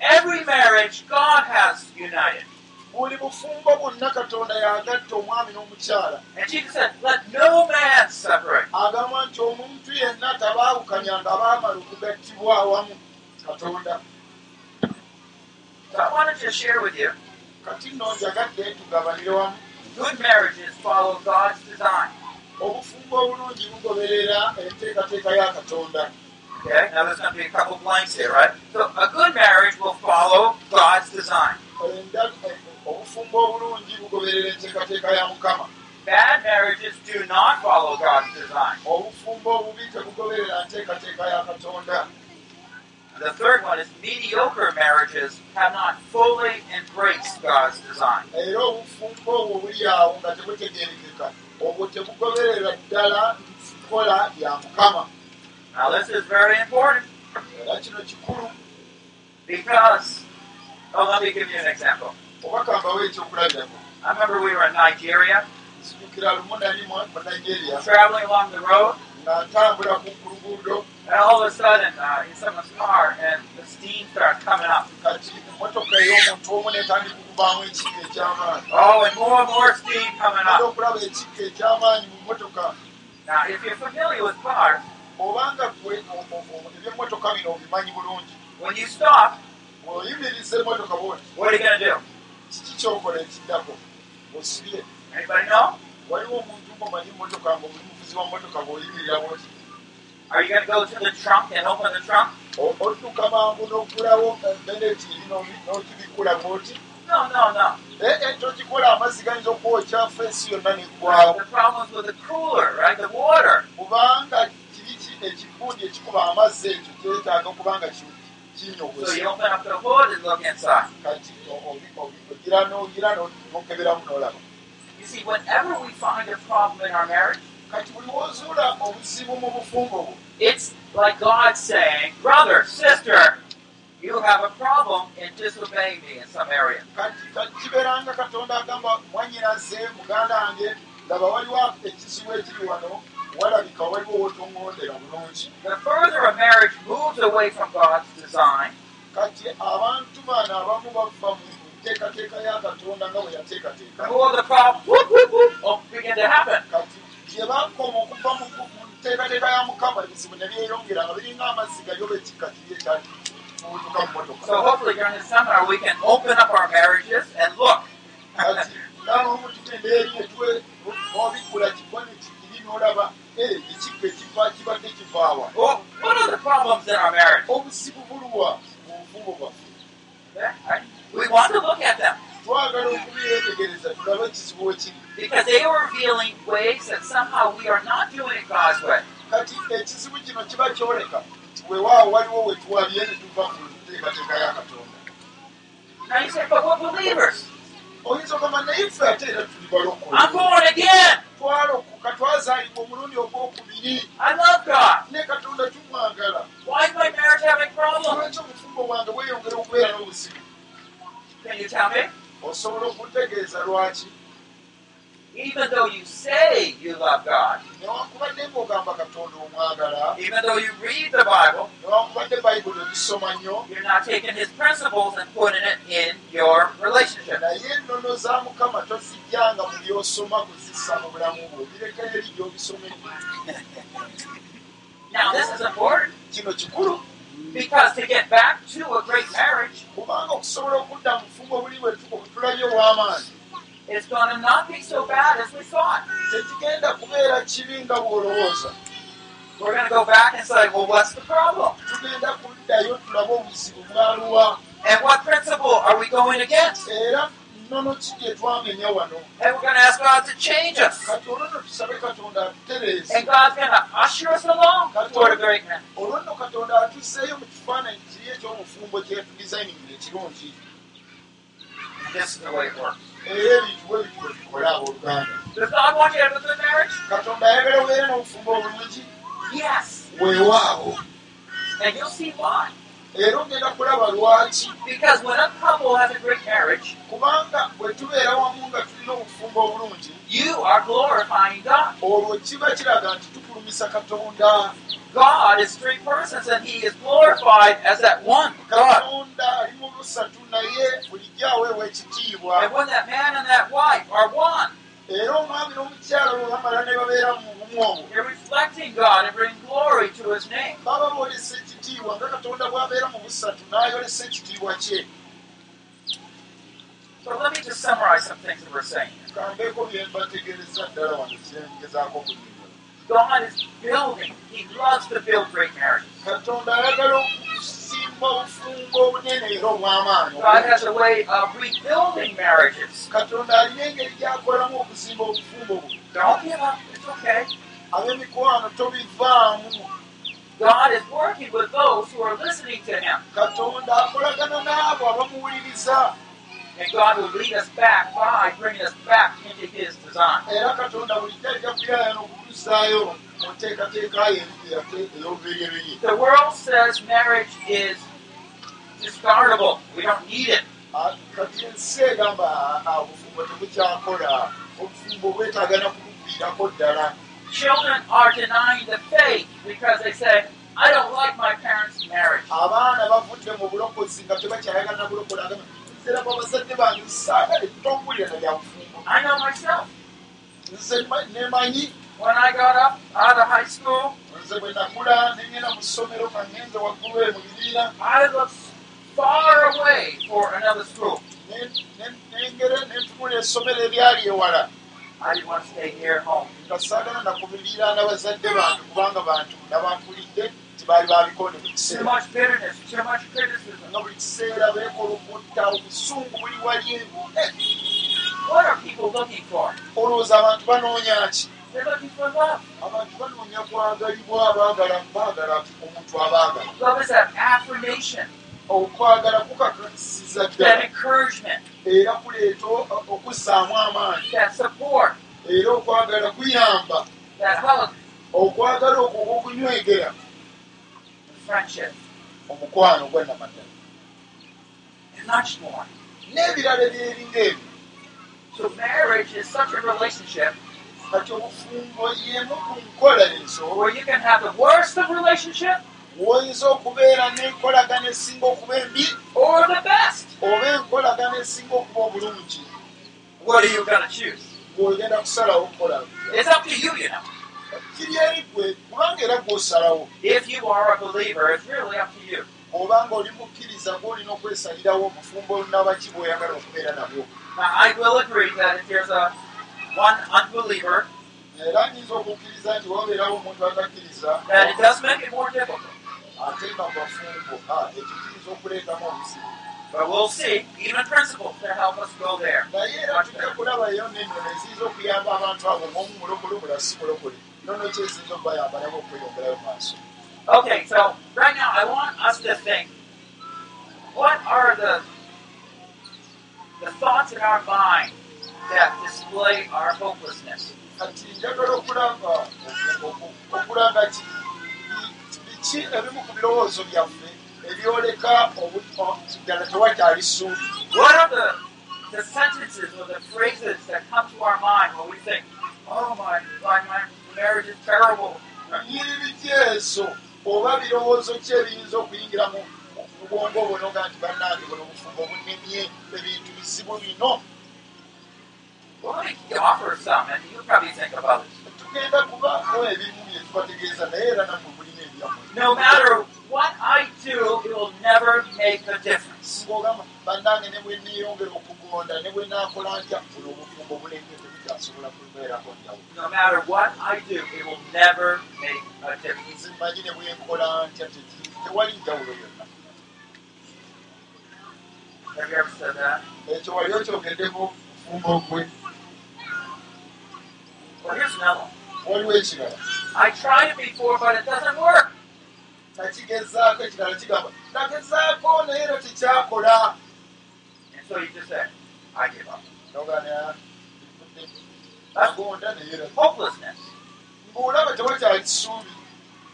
S3: Every marriage God has united.
S4: buli bufumbo bwonna katonda yagatta omwami n'omukyala
S3: And Jesus said, Let no man separate.
S4: agamba nti omuntu yenna tabaawukanyanga baamala okugattibwa awamu katonda
S3: So I wanted to share with you
S4: kati nno njagadde tugabanire wamu
S3: good marriages follow God's design.
S4: obufumbo obulungi bugoberera enteekateeka ya katonda
S3: Okay, now there's going to be a couple blanks here, right? So a good marriage will follow God's design. Bad marriages do not follow God's design. The third one is mediocre marriages have not fully embraced God's design. Now this is very important because, oh, let me give you an example. I remember we were in Nigeria, traveling along the road, and all of a sudden, uh, in someone's car, and the steam starts coming up. Oh, and more and more steam coming up. Now, if you're familiar with cars,
S4: obanga gwe ebyemmotoka bino obimanyi bulungi
S3: when you stop,
S4: bw'oyimiriza emmotoka bwoti
S3: what are you going to do?
S4: kiki kyokola ekiddako
S3: know?
S4: waliwo omuntu ngomanyi emmotoka nga oli muvuzi wa mmotoka bw'oyimirira bwoti
S3: Are you going to go to the trunk and open the trunk?
S4: Odduka mangu n'okulawo beneti eri n'obi- n'okibikula bwoti
S3: No, no, no.
S4: naye tokikola amazzi gayinza okwokya fensi yonna neggwawo
S3: The problem is with the cooler, right? The water.
S4: kubanga ekibundi ekikuba amazzi ekyo kyetaaga okubanga ki-
S3: So you
S4: kinyogoza
S3: open up the hood and look inside.
S4: kati o- obi- obi- ogira n'okeberamu n'olaba
S3: You see, whenever we find a problem in our marriage, it's like God saying, brother, sister, you have a problem in disobeying me in some area.
S4: kibeeranga katonda agamba mwanyinaze muganda wange laba waliwo ekizibu ekiri wano walabika waliwo wotoŋŋondera bulungi
S3: The further a marriage moves away from God's design,
S4: kati abantu bano abamu bava mu nteekateeka ya katonda nga bwe
S3: the
S4: yateekateeka
S3: more the problems whoop, whoop, whoop, begin to happen.
S4: kati gye bakoma okuva mu nteekateeka ya mukama ebizibu ne byeyongera nga biringa amazzi galyoba ekikka kiri ekyali mubutuka mu motoka
S3: So hopefully during this seminar we can open up our marriages and look.
S4: kati nabamu tugenda eri etwe obikula kiboneti kiri n'olaba "Eh, ekikka ekiva kibadde kivaawa
S3: Well, what are the problems in our marriage?
S4: obuzibu buluwa mu bufumbo bwaffe
S3: Okay? We want to look at them
S4: twagala okubiyetegereza tulabe ekizibu wekiri
S3: because they are revealing ways that somehow we are not doing it God's way.
S4: kati ekizibu kino kiba kyoleka nti weewaawo waliwo we tuwalye ne tuva ku nteekateeka ya katonda oyinza okugamba naye ffe ate era tuli
S3: I'm
S4: balokole
S3: born again.
S4: twalokoka twazaalibwa omulundi ogwokubiri
S3: I love God.
S4: ne katonda tumwagala
S3: Why is my marriage having problems?
S4: lwaki obufumbo bwange bweyongera okubeera n'obuzibu
S3: Can you tell me?
S4: osobola okuntegeeza lwaki
S3: Even though you say you love God,
S4: newankubadde ng'ogamba katonda omwagala
S3: even though you read the Bible,
S4: newankubadde bayibuli ogisoma nnyo
S3: you're not taking His principles and putting it in your relationship.
S4: naye ennono za mukama tozijjanga mu byosoma kuzissa mu bulamu bwo obireka eri gy'obisomedde
S3: Now, this is important.
S4: Kino kikulu.
S3: Because to get back to a great marriage,
S4: kubanga okusobola okudda mu bufumbo buli bwe tu- obutulabye tekigenda kubeera kibi nga bw'olowooza
S3: We're going to go back and say, well, what's the problem?
S4: tugenda kuddayo tulabe obuzibu bwaluwa
S3: And what principle are we going against? And we're going to ask God to change us. And God's going to usher us along toward a great man. This is the way it works.
S4: Era ebintu bwe bityo bikole abooluganda katonda ayagala obeere n'obufumbo obulungi weewaawo Era ogenda kulaba lwaki
S3: Because when a couple has a great marriage,
S4: kubanga bwe tubeera wamu nga tulina obufumbo obulungi
S3: you are glorifying God.
S4: olwo kiba kiraga nti tukulumisa katonda
S3: God is three persons and He is glorified as that one God. And when that man and that wife are one,
S4: era omwami n'omukyala bwe bamala ne babeera mu bumu obwo
S3: they're reflecting God and bringing glory to His name.
S4: baba boolesa ekitiibwa nga katonda bw'abeera mu busatu n'ayolesa ekitiibwa kye
S3: So let me just summarize some things that we're saying. God is building. He loves to build great marriages.
S4: Obufumbo obunene era obw'amaanyi
S3: God has a way of rebuilding marriages.
S4: katonda alina engeri gy'akolamu okuzimba obufumbo bwo
S3: Don't give up. It's okay.
S4: ab'emikwano tobivaamu
S3: God is working with those who are listening to Him. And God will lead us back by bringing us back into His design.
S4: Mu nteekateeka ey'olubereberye
S3: The world says marriage is discardable. We don't need it.
S4: Ah, kati ensi egamba "Ah, ah, obufumbo tebukyakola obufumbo bwetaagana kubugwirako ddala
S3: Children are denying the faith because they say, I don't like my parents' marriage.
S4: abaana bavudde mu bulokozi nga tebakyayagala na bulokozi agamba nze laba bazadde bange saagale tompulira na bya bufumbo
S3: I know myself.
S4: nze ma- nemanyi
S3: When I got up out of high school,
S4: nze bwe nakula nengenda mu ssomero nga ngenze waggulu e mu bibiina
S3: I looked far away for another school.
S4: ne- ne- nengere nentunula essomero eryali ewala
S3: I didn't want to stay here at home.
S4: nga saagala nakubirira n'abazadde bange kubanga bantu nabankulidde tibaali babikonde buli
S3: Too
S4: kiseera
S3: much bitterness, too much criticism.
S4: nga buli kiseera beekolokutta obusungu buli wali
S3: What are people looking for?
S4: olowooza abantu banoonya ki Abantu banoonya kwagalibwa baagala baagala omuntu abaagala okwagala kukakasiza ddala era kuleeta okussaamu amaanyi. Era okwagala kuyamba. Okwagala okwo okunywegera omukwano gwannamaddala n'ebirala ebyeringa ebyo Kati obufumbo yemu ku nkola ezo
S3: where you can have the worst of relationship
S4: woyinza okubeera n'enkolagana esinga okuba embi
S3: or the best.
S4: oba enkolagana esinga okuba obulungi
S3: What are you going to choose?
S4: ng'ogenda kusalawo okukola
S3: It's up to you, you know.
S4: kiri eri gwe kubanga era gw'osalawo
S3: If you are a believer, it's really up to you.
S4: obanga oli mukkiriza gw'olina okwesalirawo obufumbo nabaki bw'oyagala okubeera nabwo
S3: one unbeliever,
S4: era nyinza okukkiriza nti wabeerawo omuntu atakkiriza
S3: that it does make it more difficult.
S4: ate nga bafumbo ah, ekyo kiyinza okuleetamu obuzibu
S3: But we'll see, even principles to help us go there. Okay, so right now I want us to think what are the the thoughts in our mind that display our hopelessness?
S4: kati njagala okulaba ki biki ebimu ku birowoozo byaffe ebyoleka ddala tewakyali ssuubi
S3: What are the the sentences or the phrases that come to our mind when we think, oh my my, my marriage is terrible?
S4: oba birowoozo ki ebiyinza okuyingira mu bwongo buno ga nti bannange buno obufumbo bunemye ebintu bizibu bino tugenda kubaako ebimu bye tubategeeza naye era nammwe mulina ebyammwe
S3: No matter what I do, it will never make a difference.
S4: ng'ogamba bannange ne bwe neeyongera okugonda ne bwe naakola ntya? Buno obufumbo bulemye tebukyasobola kubeerako njawulo.
S3: No matter what I do, it will never make a difference.
S4: nzimanyi ne bwe nkola ntya tewali njawulo yonna. Ekyo wali okyogeddeko bufumbo gwe
S3: Another one.
S4: waliwo ekirala
S3: I tried it before, but it doesn't work.
S4: nakigezaako ekirala kigamba nagezaako naye era tekyakola
S3: And so you just say, I give up.
S4: naye era
S3: Hopelessness.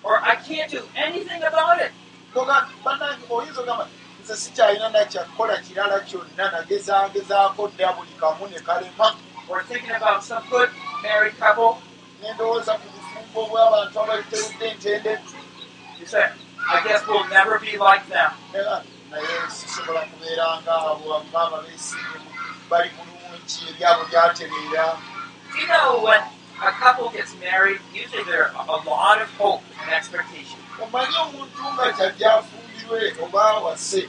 S3: Or I can't do anything about it.
S4: nze sikyalina nakyakukola kirala kyonna nagezagezaako dda buli kamu ne kalema
S3: Or thinking about some good married couple.
S4: nendowooza ku bufumbo bw'abantu abaliterudde entende
S3: You say, I guess we'll never be like them.
S4: era naye sisobola kubeera ngaabo maama beesiimye bali bulungi ebyabo byatereera
S3: You know, when a couple gets married, usually there are a lot of hope and expectation.
S4: omanyi omuntu nga kyajjafumbirwe oba wase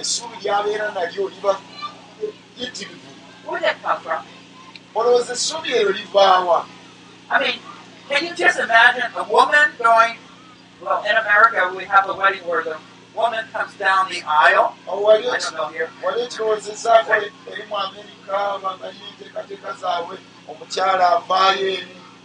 S4: essuubi lyabeera nalyo liba yitirivu
S3: Where'd that come from?
S4: Olowooza essuubi eryo livaawa
S3: I mean, can you just imagine a woman going, well, in America, we have a wedding where the woman comes down the aisle.
S4: wali
S3: I don't know here.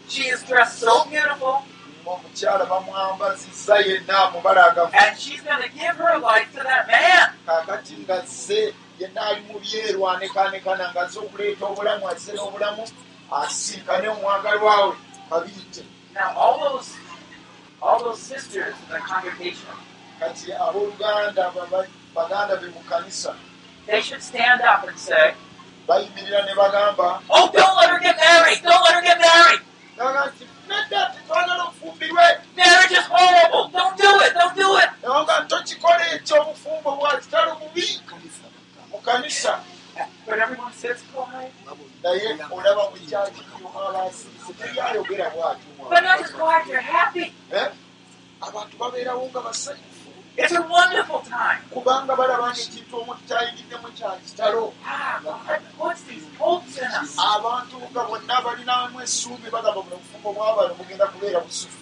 S3: She is dressed so beautiful,
S4: omukyala bamwambazizza yenna amubalagavu
S3: and she's going to give her life to that man.
S4: kaakati nga zze yenna ali mu byeru anekanekana nga azze okuleeta obulamu azze n'obulamu asinkane omwagalwa we kabiyite
S3: Now, all those, all those sisters in the congregation,
S4: kati abooluganda baganda be mu kanisa
S3: they should stand up and say,
S4: bayimirira ne bagamba
S3: "Oh, don't let her get married! Don't let her get married!
S4: gaga nti nedda titwagala obufumbirwe
S3: Marriage is horrible! Don't do it! Don't do it!"
S4: newaga tokikola ekyo obufumbo bwa kitalo bubi mu kanisa naye olaba mu kyakiriyo abasirise
S3: just
S4: bwatyo abantu babeerawo nga basanyufu
S3: It's a wonderful time.
S4: kubanga balaba ngaekintu omuntu kyayingiddemu kya kitalo.
S3: Ah,
S4: abantu nga bonna balinamu essuubi bagamba buno obufumbo bwabano bugenda kubeera busufu.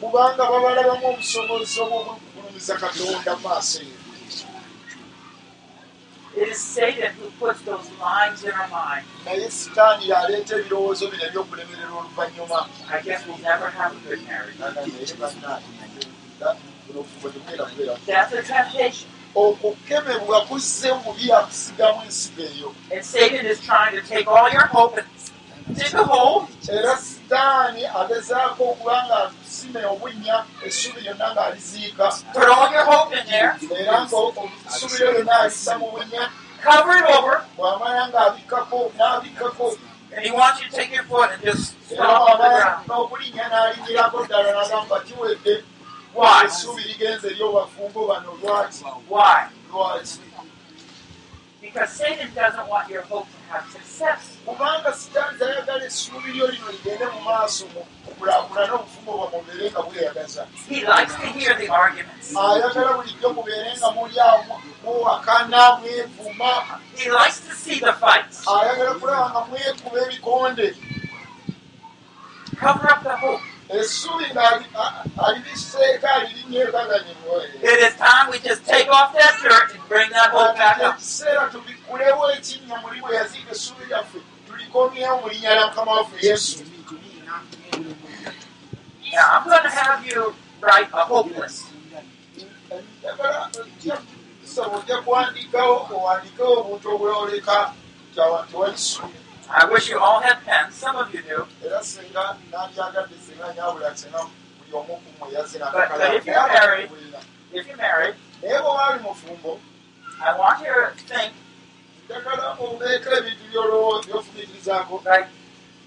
S4: Kubanga babalabamu obusobozi obw'okugulumiza katonda mu maaso eyo
S3: It is Satan who puts those lines in our mind.
S4: naye sitaani yaleeta ebirowoozo bino ebyokulemerera oluvannyuma
S3: I guess we'll never have a good marriage. That's a temptation.
S4: okukemebwa kuzze omubi akusigamu ensigo eyo
S3: And Satan is trying to take all your hope and dig a hole
S4: era sitaani agezaako okuba nga akusime obunnya essubi lyonna ng'aliziika
S3: Put all your hope in there,
S4: era ngaosubi lyo lyonna alissa mu bunnya
S3: cover it over, and he wants you to take your foot and just
S4: era
S3: stomp on the ground. Why? Why? Because Satan doesn't want your hope to have success.
S4: Essuubi lyo lino ligende mu maaso mu kulaakulana obufumbo bwa mubeere nga bweyagaza
S3: He likes to hear the arguments.
S4: ayagala bulijjo mubeere nga muli awo muwakana mwevuma
S3: He likes to see the fights.
S4: ayagala kulaba nga mwekuba ebikonde
S3: Cover up the hope.
S4: essubi ng'alibiseeka alirinyekaganyibwa
S3: It is time we just take off that dirt and bring that hope back up.
S4: ekiseera tubikulewo ekinnya muli bwe yaziika essubi lyaffe tulikomyewo mu linnya lya mukama waffe yesu
S3: Now, I'm going to have you write a hope list.
S4: njagala nsaba ojja kuwandiikawo owandiikewo obuntu obwoleka tewali ssuubi
S3: I wish you all had pens. Some of you do. But- but if you're married- If you're married, I want you to think
S4: njagala obeeko ebintu
S3: like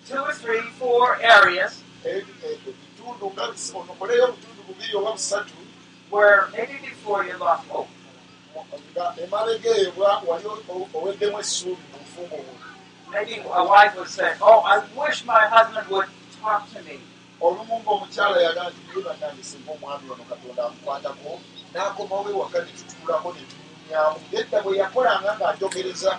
S3: two or three, four areas
S4: ebi- e- ebitundu nga onokoleyo obutundu bubiri oba busatu
S3: where maybe before you lost hope.
S4: nga emabega eyo wali oweddemu essuubi mu bufumbo bwo
S3: Maybe a wife would say, Oh, I wish my husband would talk to me.
S4: olumu ng'omukyala yagaa nti ye bannange singa omwami ono katonda amukwatako n'akomawo ewaka ne tutuulako ne tunyumyamu edda bwe yakolanga ng'anjogereza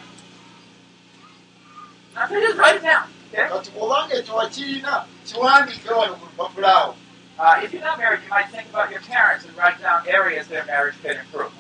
S4: kati bw'obanga ekyo wakirina kiwandiike wano ku lupapula awo
S3: Uh, if you're not married, you might think about your parents and write down areas their marriage could improve.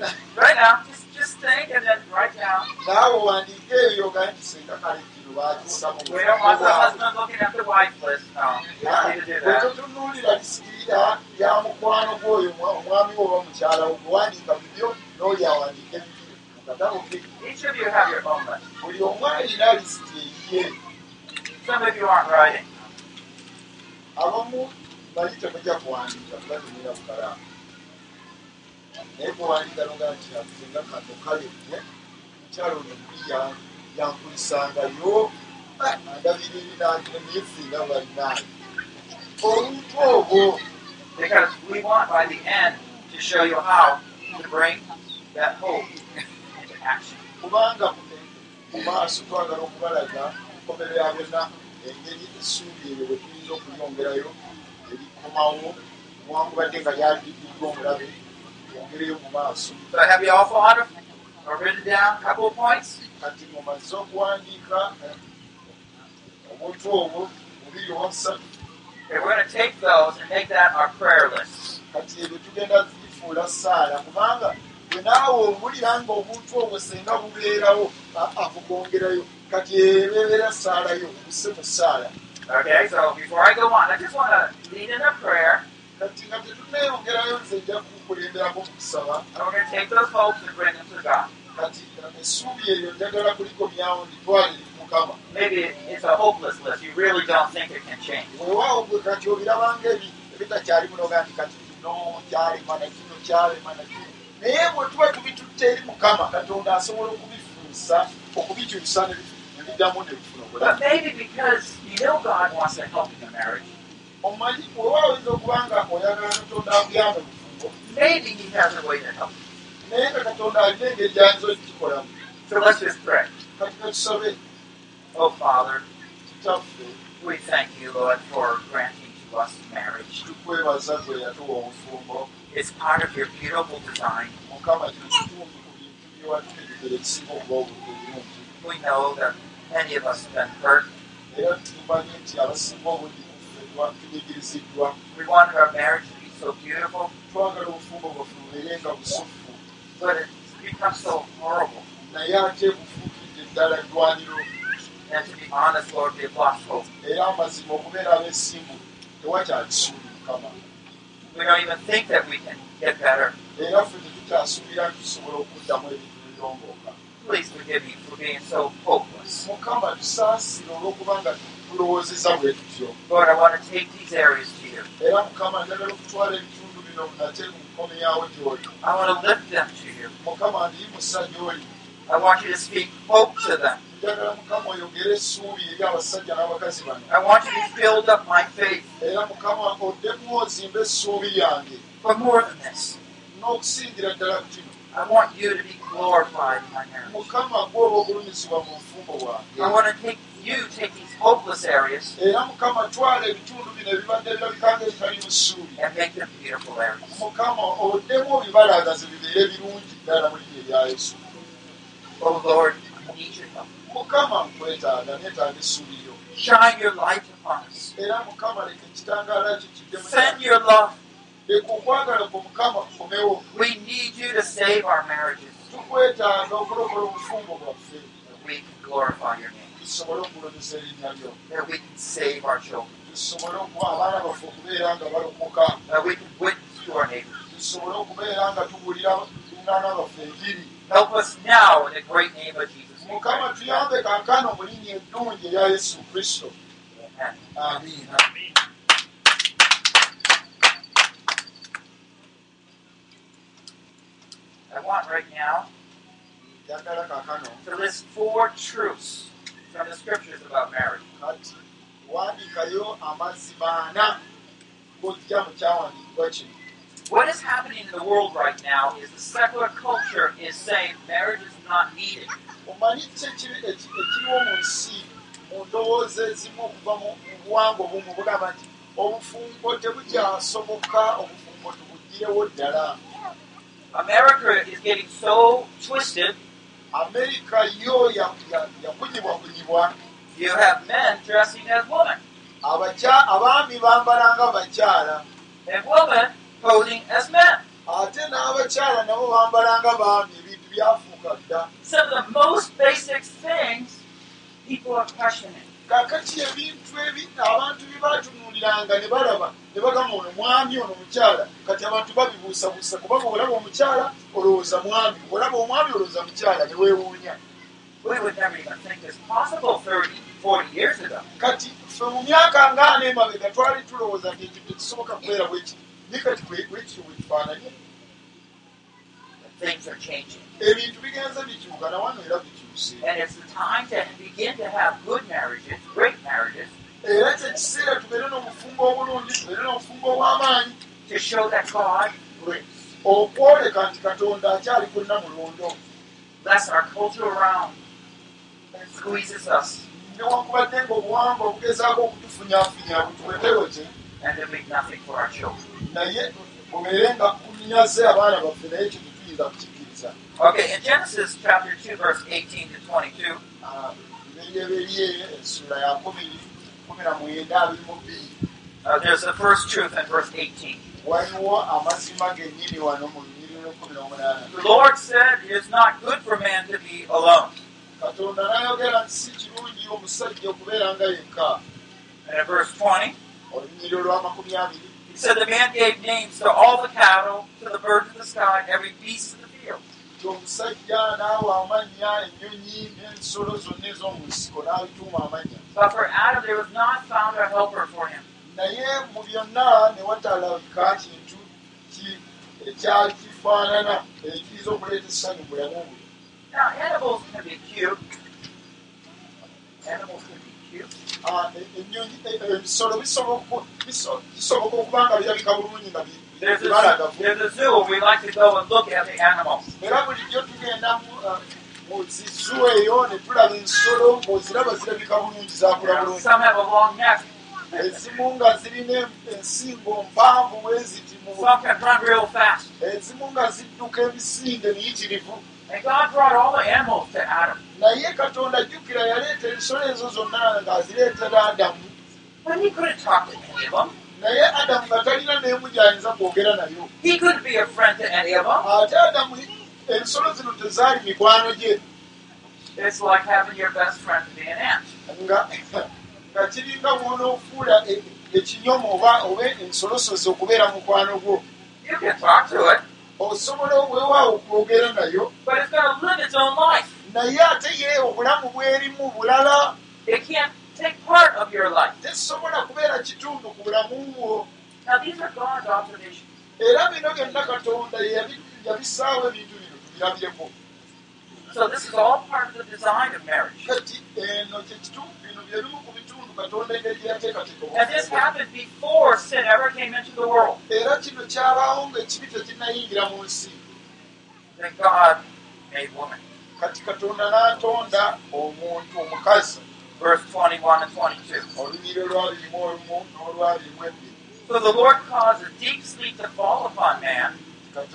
S4: na-
S3: Right now, just just think and then write down.
S4: naawe wandiike ebyo ogaye nti singa kale kino baakisa mu
S3: We don't want the husband looking at the wife list. No, you don't need to do that.
S4: bwetutunuulira lisikirira ya mukwano gwoyo omwa- omwami wo oba mukyala wo gwewandiika bibyo n'oli awandiike bibyo mu katabo ke
S3: Each of you have your own list.
S4: buli omu alina lisiti eyiye
S3: Some of you aren't writing.
S4: abamu bali temujja kuwandiika kuba temulina bukalaamu naye kuwandiika noga nti asinga kano kalebye mukyala ono mbi ya- yankulisangayo andabira ebinange neyesinga balinaani omuntu obwo
S3: Because we want by the end to show you how to bring that hope into action.
S4: kubanga mu maaso twagala okubalaga nkomero ya byonna engeri essuubi eryo bwe tuyinza okulyongerayo erikomawo newankubadde nga lyaddiddwa omulabe yongereyo mu maaso.
S3: So have you all thought of or written down a couple of points?
S4: kati mumaze okuwandiika obuntu obwo bubiri oba busatu
S3: Okay, we're going to take those and make that our prayer list.
S4: kati ebyo tugenda zifuula saala kubanga bwe naawe owulira nga obuntu obwo senga bubeerawo akugongerayo kati ebeebeera saalayo obuse mu saala
S3: Okay, so before I go on, I just want to lead in a prayer,
S4: kati nga tetuneeyongerayo nze nja kukulemberako mu kusaba kati essuubi eryo njagala kulikomyawo nditwale eri mukama
S3: Maybe it- it's a hopeless list. You really don't think it can change.
S4: weewaawo gwe kati obirabanga ebi ebitakyali munoga nti kati kino kyalema na kino kyalema na kino naye bwe tuba tubitutte eri mukama katonda asobola okubifuusa okubikyusa ne biddamu ne bifuna obulamu omanyi weewaawo oyinza okuba nga oyagala katonda akuyambe bufumbo
S3: maybe He has a way to help.
S4: naye nga katonda alina engeri gyayinza okikikolamu
S3: So let's just pray.
S4: kati katusabe
S3: Oh, Father,
S4: kitaffe
S3: we thank you, Lord, for granting to us marriage.
S4: tukwebaza gwe yatuwa obufumbo
S3: It's part of your beautiful design.
S4: mukama kino kitundu ku bintu byewategekera ekisinga okuba obulungi
S3: We know that many of us have been hurt.
S4: era tumanyi nti abasinga obungi kuffe tunyigiriziddwa
S3: We want our marriage to be so beautiful,
S4: twagala obufumbo bwaffe bubeere nga busufu
S3: but it's become so horrible.
S4: naye ate bufuukidde eddala ddwaniro
S3: And to be honest, Lord, we've lost hope.
S4: era amazima okubeera abeesimbu tewakyakisuuli mukama
S3: We don't even think that we can get better.
S4: era ffe tetukyasuubira nti tusobola okuddamu ebintu birongooka
S3: Please forgive me for being so hopeless.
S4: mukama tusaasire olw'okubanga tulowoozeza bwe tutyo
S3: Lord, I want to take these areas to you.
S4: era mukama njagala okutwala ebitundu bino nate mu nkomeyawo gy'oli
S3: I want to lift them to you.
S4: mukama ndiyimusa gy'oli
S3: I want you to speak hope to them. I want you to build up my faith for more than this. I want you to be glorified in my marriage. I want to take you these hopeless areas
S4: era mukama twala ebitundu bino ebibadde birabikanga ebitali mu ssuubi
S3: and make them beautiful areas.
S4: mukama oddemu ebibalagaze bibeere birungi ddala mu linnya erya yesu
S3: Oh Lord, I need your help.
S4: mukama nkwetaaga neetaaga essuubi lyo
S3: Shine your light upon us.
S4: era mukama leka ekitangaala kyo kijje mu
S3: Send your love.
S4: leka okwagala kwo mukama kukomewo
S3: We need you to save our marriages.
S4: tukwetaaga okulokola obufumbo bwaffe
S3: we can glorify your name.
S4: Tusobole okulobeza erinnya lyo
S3: that we can save our children,
S4: tusobole okuwa abaana baffe okubeera nga balokoka
S3: that we can witness to our neighbors.
S4: tusobole okubeera nga tubuulira lunaana baffe enjiri
S3: Help us now in the great name of Jesus.
S4: mukama tuyambe kankano mu linnya eddungi erya yesu kristo
S3: Amen.
S4: amiina
S3: I want right now to list four truths from the scriptures about marriage. What is happening in the world right now is the secular culture is saying marriage is not needed.
S4: mu ndowooza ezimu okuva mu buwangwa obumu bugamba nti obufumbo tebukyasoboka obufumbo tubugirewo ddala
S3: America is getting so twisted.
S4: Amerika yo ya- ya- yakunyibwakunyibwa
S3: You have men dressing as women
S4: abaami bambala nga bakyala
S3: and women posing as men.
S4: ate n'abakyala nabo bambala nga baami ebintu byafuuka dda
S3: Some of the most basic things people are questioning.
S4: Kakati ebintu ebi abantu bye batunuuliranga ne balaba ne bagamba ono mwami ono mukyala. Kati abantu babibuusabuusa kubanga olaba omukyala olowooza mwami. Olaba omwami olowooza mukyala ne weewuunya.
S3: We would never even think this possible 30, 40 years ago.
S4: kati ffe mu myaka ngaana emabega twali tulowooza nti ekyo tekisoboka kubeera bweki ni kati bwe- bwekityo bwe kifaananye?
S3: Things are changing.
S4: ebintu bigenze bikyuka na wano era bikyuse
S3: And it's the time to begin to have good marriages, great marriages,
S4: era kyekiseera tubeere n'obufumbo obulungi tubeere n'obufumbo obw'amaanyi
S3: to show that God lives.
S4: okwoleka nti katonda akyali kulina mulondo
S3: Lest our culture around squeezes us.
S4: Newankubadde ngaobuwangwa obugezaako okutufunyafunya butuwetewote
S3: and then leave nothing for our children.
S4: naye bubeere nga kunyaze abaana baffe naye kyo tetuyinza kukikkiriza
S3: Okay, in Genesis chapter 2, verse 18 to 22,
S4: Ah, eberyeberye essula ya kumi kumi na mwenda abiri mu bbiri
S3: uh, there's the first truth in verse 18.
S4: waliwo amazima gennyini wano mu lunyiri lwekumi n'omunaana
S3: The Lord said, It is not good for man to be alone.
S4: katonda n'ayogera nti si kirungi omusajja okubeera nga yekka
S3: And in verse 20,
S4: olunyiri olw'amakumi abiri
S3: He said, The man gave names to all the cattle, to the birds of the sky, every beast of the
S4: omusajja n'awa amannya ennyonyi n'ensolo zonna ez'omu nsiko n'abituuma amannya
S3: But for Adam there was not found a helper for him.
S4: naye mu byonna ne watalabika kintu ki- ekyali kifaanana ekiyinza okuleeta essanyu mu bulamu bwe
S3: Now, animals can be cute. Animals can be cute.
S4: Ah, e- ennyonyi e- e- ebisolo bisoboka okuba nga birabika bulungi nga bi-
S3: There's a, there's a zoo we like to go and look at the animals.
S4: era bulijjo tugenda mu, zizu eyo ne tulaba ensolo ng'oziraba zirabika bulungi zakula bulungi
S3: some have a long neck.
S4: ezimu nga zirina ensingo mpanvu bwe ziti mu
S3: Some can run real fast.
S4: ezimu nga zidduka emisinde miyitirivu
S3: And God brought all the animals to Adam.
S4: naye katonda jjukira yaleeta ensolo ezo zonna ng'azireetera adamu
S3: But he couldn't talk to any of them.
S4: Naye adamu nga talina n'emu gy'ayinza kwogera nayo.
S3: He couldn't be a friend to any of them.
S4: ate adamu ensolo zino tezaali mikwano gye.
S3: It's like having your best friend be an ant.
S4: nga nga kiringa bwonoofuula e- ekinyomo oba oba ensolosozi okubeera mukwano gwo. Osobola weewaawo okwogera nayo. Naye ate ye obulamu bwerimu bulala
S3: take part of your life.
S4: tesobola kubeera kitundu ku bulamu bwo
S3: Now, these are God's observations.
S4: era bino byonna katonda yabissaawo ebintu bino tubirabireko
S3: So, this is all part of the design of marriage.
S4: kati eno kyekitundu bino bye bimu ku bitundu katonda engeri gye yateekateeka
S3: And this
S4: obufuzi.
S3: happened before sin ever came into the world.
S4: era kino kyabaawo ng'ekibi tekinnayingira mu nsi
S3: Then God made woman.
S4: kati katonda n'atonda omuntu omukazi
S3: Verse 21 and 22.
S4: olunyiri olwabirimu olumu n'olwabirimu ebbiri
S3: So the Lord caused a deep sleep to fall upon man, and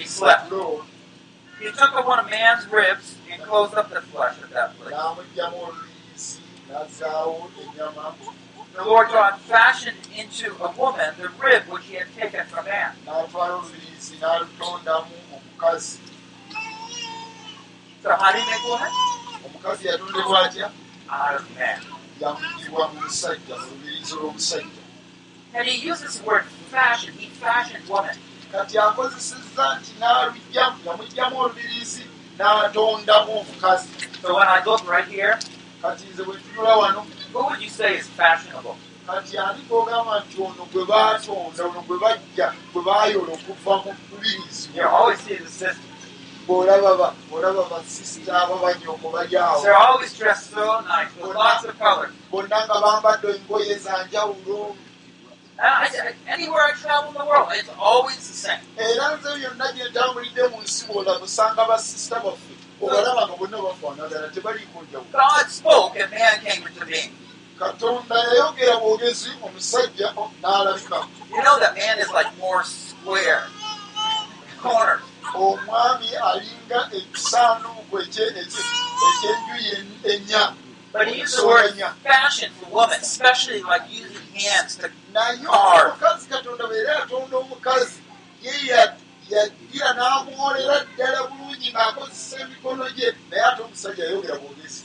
S3: he slept. He took of one of man's ribs and closed up the flesh of that place. The Lord God fashioned into a woman the rib which he had taken from man.
S4: N'atwala oluyiisi n'alutondamu omukazi
S3: So how do you make woman?
S4: omukazi yatondebwa atya yamugibwa mu musajja mu lubirizi lw'omusajja
S3: And he uses the word fashion. He fashioned woman.
S4: kati akozesezza nti n'alugyamu yamugyamu olubirizi n'atondamu omukazi
S3: So when I look right here,
S4: kati nze bwe tunula wano
S3: who would you say is fashionable?
S4: kati ani gogamba nti ono gwe baatonda ono gwe bajja gwe baayola okuva mu lubirizi bw'olaba basisita ababanyoko
S3: They're always dressed so nice with lots of
S4: bonna nga bambadde engoye
S3: I, I- anywhere I travel in the world, it's always the same.
S4: era nze byonna gye ntambulidde mu nsi bw'olaba osanga basisita baffe. Obalaba nga bonna bafaanagana tebaliiko njawulo.
S3: God spoke and man came into being.
S4: katonda yayogera bwogezi omusajja o- n'alabika Omwami alinga ekisanduuko ekye- ekye- ekyenjuyi en- ennya
S3: But he used the word fashion for woman, especially like using hands to.
S4: naye
S3: Hard.
S4: omukazi katonda bweera yatonda omukazi ye ya- yagira n'amwolera ddala bulungi ng'akozesa emikono gye naye ate omusajja yayogera bwogezi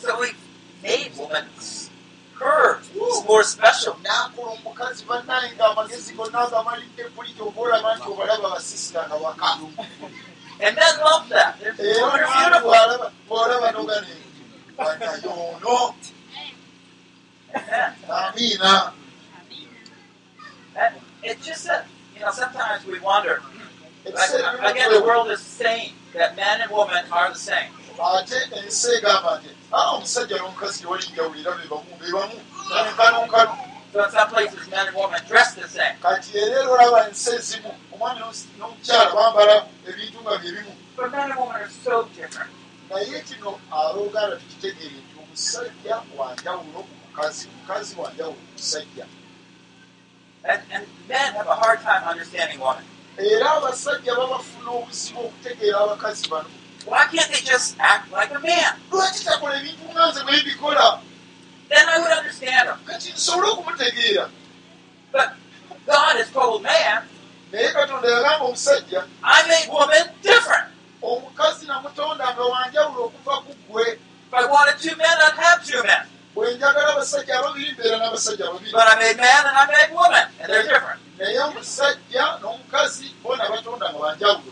S4: n'akola omukazi bannaye ng'amagezi gonna agamalidde kuli gy'oba olaba nti obalaba basisita nga waka
S3: And men love that. They're, they're beautiful.
S4: bw'alaba bw'olaba n'ogane banayono
S3: Amen.
S4: amiina
S3: it's just that, you know, sometimes we wonder. Like, again, the world is saying that men and women are the same.
S4: ate ensi egamba nti omusajja n'omukazi tewali njawulira be bamu be bamu nkanonkano
S3: So in some places, men and women dress the same.
S4: kati era olaba ensi ezimu omwami n'omukyala bambala ebintu nga bye bimu
S3: But men and women are so different.
S4: naye kino abooganda tukitegeere nti omusajja wanjawulo ku mukazi mukazi wanjawulo ku musajja
S3: And, and men have a hard time understanding women.
S4: era abasajja babafuna obuzibu okutegeera abakazi bano
S3: Why can't they just act like a man?
S4: lwaki takola ebintu nga nze bwe mbikola
S3: Then I would understand them.
S4: kati nsobole okumutegeera
S3: But God has told man,
S4: naye katonda yagamba omusajja
S3: I made woman different.
S4: omukazi namutonda nga wanjawulo okuva ku ggwe
S3: If I wanted two men, I'd have two men.
S4: bwe njagala abasajja ababiri mbeera n'abasajja babiri
S3: But I made man and I made woman, and they're different.
S4: naye omusajja n'omukazi bona batonda nga banjawulo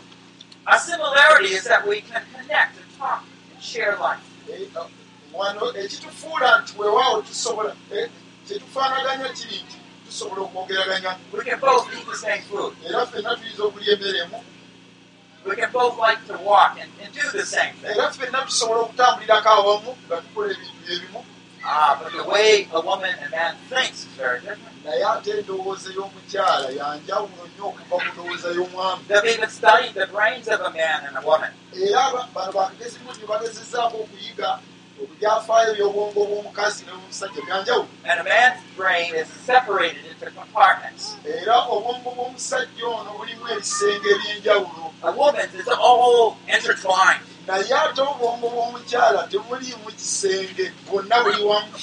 S3: A similarity is that we can connect and talk and share life.
S4: Eh, wano ekitufuula nti weewaawo tusobola eh, kyetufaanaganya kiri nti tusobola okwogeraganya
S3: We can both eat the same food.
S4: era ffenna tuyinza okulya emmere emu
S3: We can both like to walk and, and do the same thing.
S4: era ffenna tusobola okutambulirako awamu nga tukola ebintu byebimu
S3: Ah, but the way a woman and man thinks is very different.
S4: naye ate endowooza y'omukyala yanjawulo nnyo okuva ku ndowooza y'omwami
S3: They've even studied the brains of a man and a woman.
S4: era bano bakagezi mungi bagezezzaako okuyiga ebyafaayo by'obwongo bw'omukazi n'omusajja byanjawulo.
S3: And a man's brain is separated into compartments.
S4: era obwongo bw'omusajja ono bulimu ebisenge eby'enjawulo.
S3: A woman's is all intertwined.
S4: naye ate obwongo bw'omukyala temuliimu kisenge bwonna buli wamu.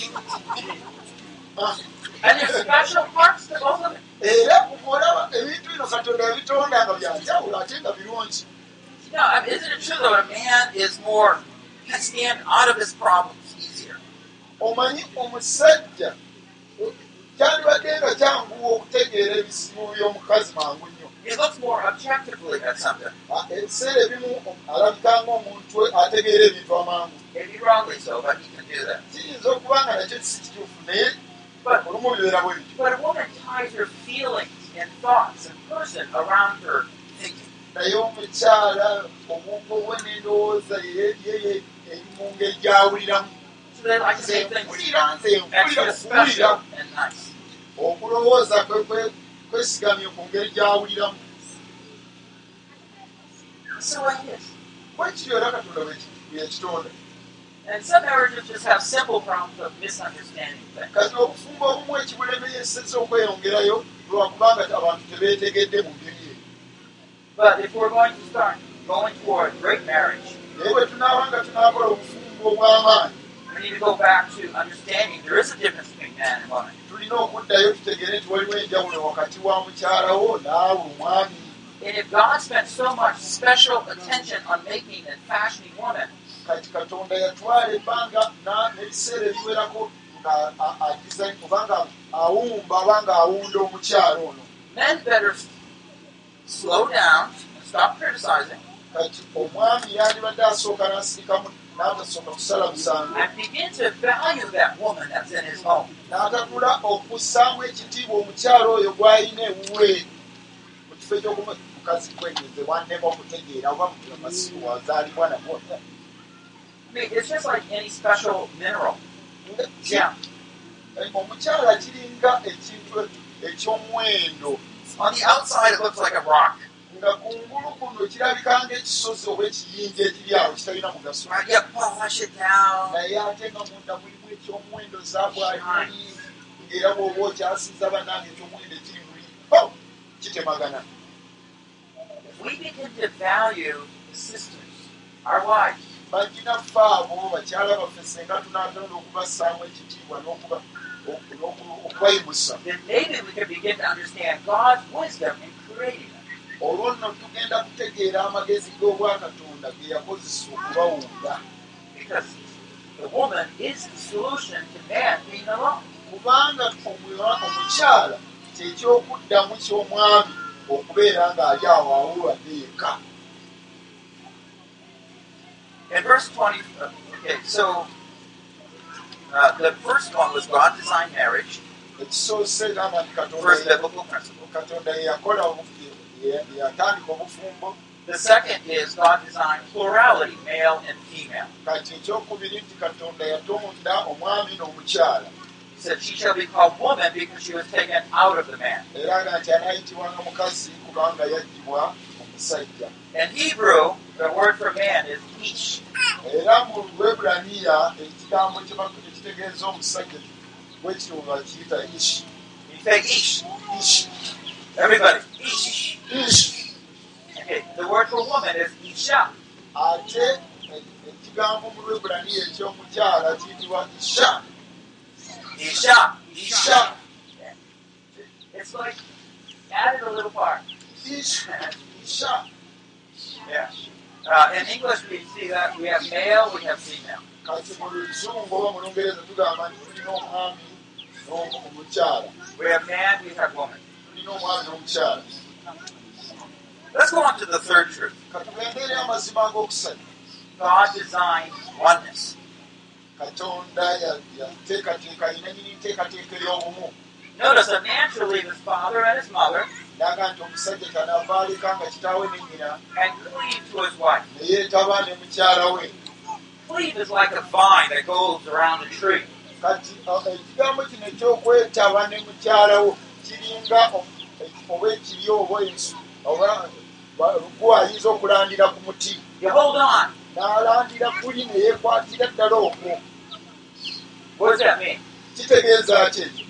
S4: Era olaba ebintu bino katonda yabitonda nga byanjawulo ate nga birungi.
S3: Know, I mean, isn't it true though a man is more can stand out of his problems easier?
S4: omanyi omusajja kyandibadde nga kyanguwa okutegeera ebizibu by'omukazi mangu nnyo
S3: He looks more objectively at something.
S4: Ebiseera ebimu alabika ng'omuntu ategeera ebintu amangu
S3: Maybe wrongly so, but he can do that.
S4: kiyinza okuba nga nakyo si kituufu naye olumu bibeera bwe bityo
S3: But a woman ties her feelings and thoughts and person around her.
S4: Naye omukyala obwongo bwe n'endowooza ye ye eri mu ngeri gy'awuliramu mpulira nze mpulira kuwulira okulowooza kwe kwe- kwesigamye ku ngeri gy'awuliramu kwekiri era katonda bwe yakitonda
S3: And some marriages just have simple problems of misunderstanding things. But if we're going to start going toward great marriage,
S4: naye bwe tunaaba nga tunaakola obufumbo obw'amaanyi
S3: we need to go back to understanding there is a difference between man and woman.
S4: tulina okuddayo tutegere nti waliwo enjawulo wakati wa mukyalawo naawe omwami
S3: And if God spent so much special attention on making and fashioning woman,
S4: kati katonda yatwala ebbanga n'ebiseera ebiwerako nga a- adesign kubanga awumba obanga awunda omukyalo ono
S3: Men better slow down stop criticizing
S4: kati omwami yandibadde asooka n'asirikamu n'atasooka kusala
S3: home.
S4: n'atanula okussaamu ekitiibwa omukyalo oyo gw'alina ewuwe mu kifo ekyokumu mukazi kwegeze wannema okutegeera oba masiku wazaalibwa nabwo
S3: I mean, it's just like any special mineral. Yeah.
S4: omukyala kiringa ekintu ekyomuwendo
S3: On the outside, it looks like a rock.
S4: nga kungulu kuno kirabika ngaekisozi oba ekiyinja ekiri awo kitalina mugaso. Naye ate nga munda mulimu ekyomuwendo zaabwali ng'era bw'oba okyasiza bannange ekyomuwendo ekiri muli kitemagana.
S3: If we begin to value the sisters, our wives,
S4: baginaffe abo bakyala baffe senga tunaagenda okubassaamu ekitiibwa n'okuba- oku- n'oku- okubayimusa
S3: then maybe we can begin to understand God's wisdom in creating them.
S4: olwo nno tugenda kutegeera amagezi g'obwakatonda ge yakozesa okubawunda kubanga omukyala kyekyokuddamu ky'omwami okubeera ng'ali awo awulwadde yekka
S3: In verse 20, uh, okay, so uh, the first one was God designed marriage, first biblical principle. The second is God designed plurality, male and female. He said, She shall be called woman because she was taken out of the man. In Hebrew, the word for man is ish.
S4: Ekitegeeza omusajja bwekino bakiyita ishi
S3: You say ish.
S4: ishi
S3: Everybody, ish.
S4: ishi
S3: Okay, the word for woman is isha.
S4: ate ekigambo mu lwebulaniya ekyomukyala kiyitibwa isha
S3: Isha.
S4: isha
S3: It's like added a little part.
S4: ishi isha
S3: Yeah. Uh, in English, we see that we have male, we have female.
S4: Kati mu luzungu oba mu lungereza tugamba nti tulina omwami omukyala tulina omwami n'omukyala
S3: Let's go on to the third truth. God designed oneness. Notice shall leave his father and his mother
S4: naga nti omusajja kyanaava aleka nga kitaawe ne nnyina
S3: and cleave to his wife.
S4: ne yeetaba ne mukyala we
S3: Cleave is like a vine that goes around a tree.
S4: kati uh, ekigambo kino ekyokwetaba ne mukyala wo kiringa eki- oba ekiryo oba ensu gwe ayinza okulandira ku muti
S3: You hold on.
S4: n'alandira kuli ne yeekwatira ddala okwo
S3: What does that mean?
S4: kitegeeza ki ekyo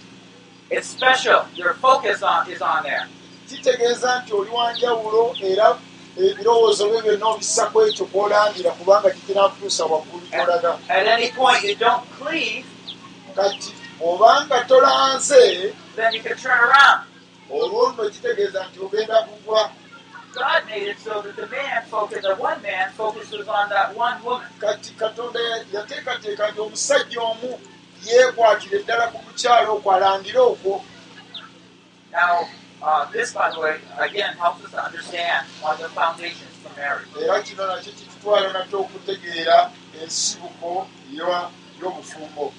S3: It's special. Your focus on is on there.
S4: kitegeeza nti oli wanjawulo era ebirowoozo byo byonna obissa ku ekyo kw'olandira kubanga kikinakutuusa waggulu kyolaga
S3: At any point you don't cleave,
S4: kati obanga tolanze olwo nno kitegeeza nti ogenda kugwa.
S3: God made it so that the man focus, the one man focuses on that one woman.
S4: kati katonda ya- yateekateeka nti omusajja omu yeekwatire ddala ku mukyalo okwo alandire okwo.
S3: Now, uh, this, by the way, again helps us to understand what the foundations for marriage.
S4: era kino nakyo kitutwala nate okutegeera ensibuko y'obufumbo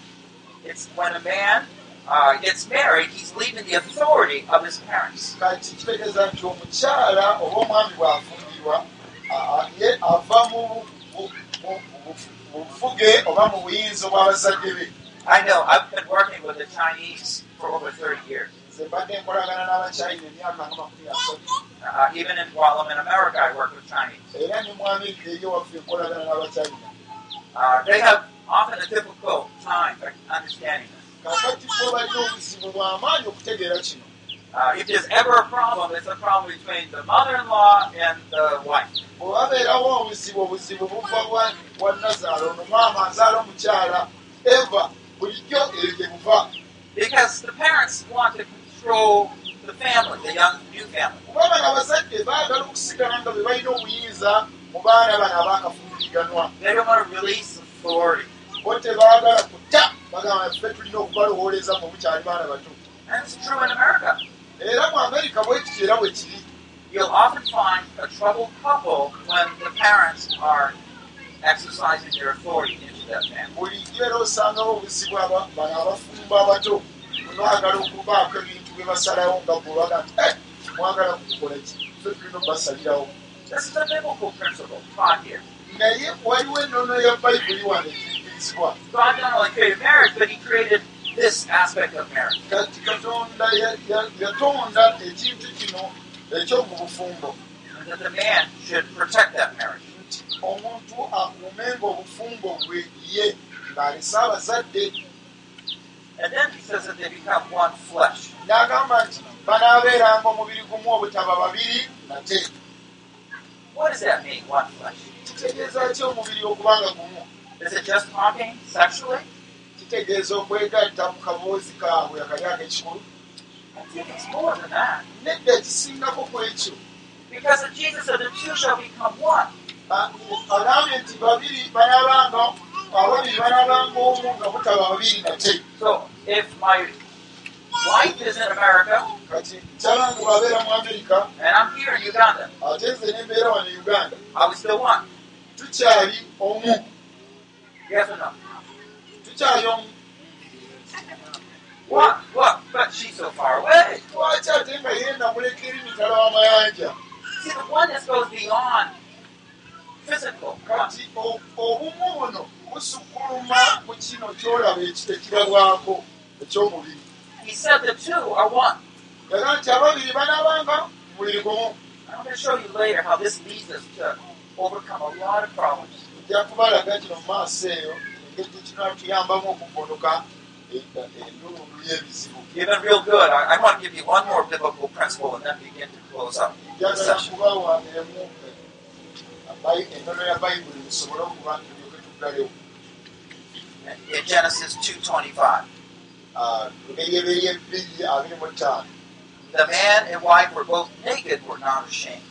S3: It's when a man uh, gets married, he's leaving the authority of his parents.
S4: kati kitegeeza nti omukyala oba omwami bw'afumbirwa ye ava mu bu- bu- bu- bu- mu bufuge oba mu buyinza bw'abazadde be
S3: I know, I've been working with the Chinese for over 30 years. Uh, even in, while I'm in America, I work with Chinese. Uh, they have often a difficult time understanding this. Uh, if there's ever a problem, it's a problem between the mother-in-law and the wife.
S4: bwe wabeerawo obuzibu obuzibu buva wa- nazaalo ono maama azaala omukyala eva bulijjo gye buva
S3: Because the parents want to control the family, the young new family.
S4: kubanga abazadde baagala okusigala nga be balina obuyinza mu baana bano abaakafumbirwa muyiganwa
S3: They don't want to release authority.
S4: bo tebaagala kutta bagamba ffe tulina okubalowoleza mu bukyali baana bato
S3: And it's true in America.
S4: era mu amerika bwe kiti era bwe kiri
S3: You'll often find a troubled couple when the parents are exercising their authority into that family.
S4: Bye basalawo nga bwebaga nti "Eh, mwagala kukola ki ffe tulina okubasalirawo
S3: This is a biblical principle taught here.
S4: naye waliwo ennono ya bayibuli wano ekiikirizibwa
S3: God not only created marriage, but He created this aspect of marriage.
S4: katonda ya- ya- yatonda ekintu kino ekyomu bufumbo
S3: And that the man should protect that marriage.
S4: nti omuntu akuumenga obufumbo bwe ye ng'alese abazadde
S3: And then He says that they become one flesh.
S4: n'agamba nti banaabeeranga omubiri gumu obutaba babiri nate
S3: What does that mean, one flesh?
S4: kitegeeza ki omubiri okubanga gumu
S3: Is it just talking sexually?
S4: kitegeeza okwegatta mu kaboozi kaabwe akali ak'ekikulu
S3: I think it's more than that.
S4: nedda ekisingako ku ekyo
S3: Because if Jesus said the two shall become one.
S4: Agambye nti babiri banaabanga
S3: So if my wife is in America and I'm here in Uganda, are we still one?
S4: tukyali omu
S3: Yes or no?
S4: tukyali omu
S3: What? What? But she's so far away.
S4: lwaki ate nga yenda muleka eri mitala w'amayanja
S3: See, the oneness goes beyond physical.
S4: kati obumu buno busukkuluma ku kino kyolaba ekirabwako ekyomubiri
S3: He said the two are one.
S4: yaga nti ababiri banaabanga mubiri gumu
S3: I'm going to show you later how this leads us to overcome a lot of problems.
S4: nja kubalaga kino mu maaso eyo engeri kinatuyambamu okuvonuka endulundu y'ebizibu
S3: You've been real good. I, I want to give you one more biblical principle and then begin to close up this
S4: njagala
S3: session.
S4: kubawa emu Bayi- ennono ya bayibuli musobole okuba tulyoke tuggalewo
S3: In Genesis 2.25,
S4: lubereberye bbiri abiri mu ttaano
S3: the man and wife were both naked, were not ashamed.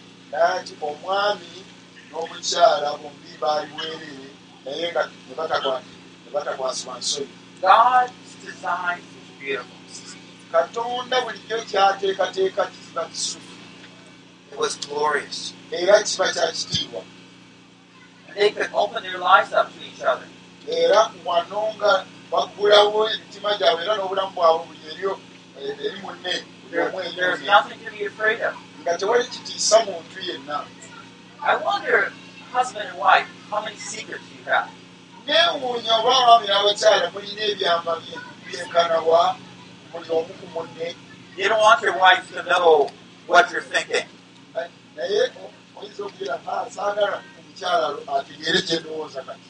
S3: God's design is beautiful.
S4: katonda bulijjo kyateekateeka kiba kisufu
S3: It was glorious.
S4: era kiba kyakitiibwa
S3: And
S4: era wano nga baggulawo emitima gyabwe era n'obulamu bwabwe buli eryo eh, eri munne
S3: there's
S4: munne. nga tewali kitiisa muntu yenna. Neewuunya oba abaami n'abakyala mulina ebyama bye- byenkanawa buli omu ku munne.
S3: You don't want your wife to know what you're thinking.
S4: naye oyinza okugira "Ah, saagala omukyala ategeere kye ndowooza kati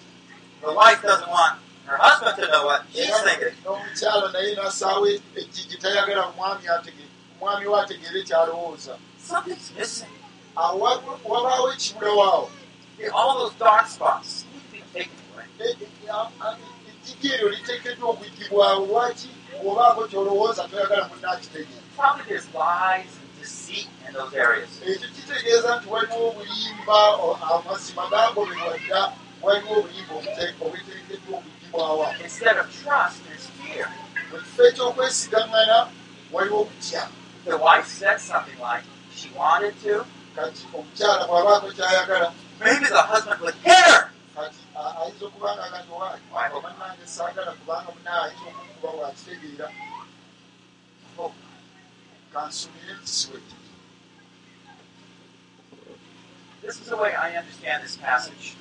S3: The wife doesn't want her husband to know what she's thinking.
S4: n'omukyala naye nasaawo ejjigi tayagala omwami we ategeere kyalowooza
S3: Something's missing.
S4: awo wa- wabaawo ekibulawaawo
S3: All those dark spots need to be taken away.
S4: ejjigi eryo liteekeddwa okugibwawo lwaki obaako kyolowooza toyagala munaakitegeera
S3: Probably there's lies and deceit in those areas.
S4: ekyo kitegeeza nti waliwo obulimba o- amazima gagobebwa dda waliwo obulimba obute- obuteekeddwa okugibwawo
S3: Instead of trust, there's fear.
S4: mu kifo eky'okwesigaŋŋana waliwo okutya
S3: The wife said something like she wanted to.
S4: kati omukyala bw'abaako kyayagala
S3: Maybe the husband would hit her.
S4: kati ayinza okuba nga kati obanange saagala kubanga munaye ayinza okukuba bwakitegeera kansuubire nti siwe kiri
S3: This is the way I understand this passage.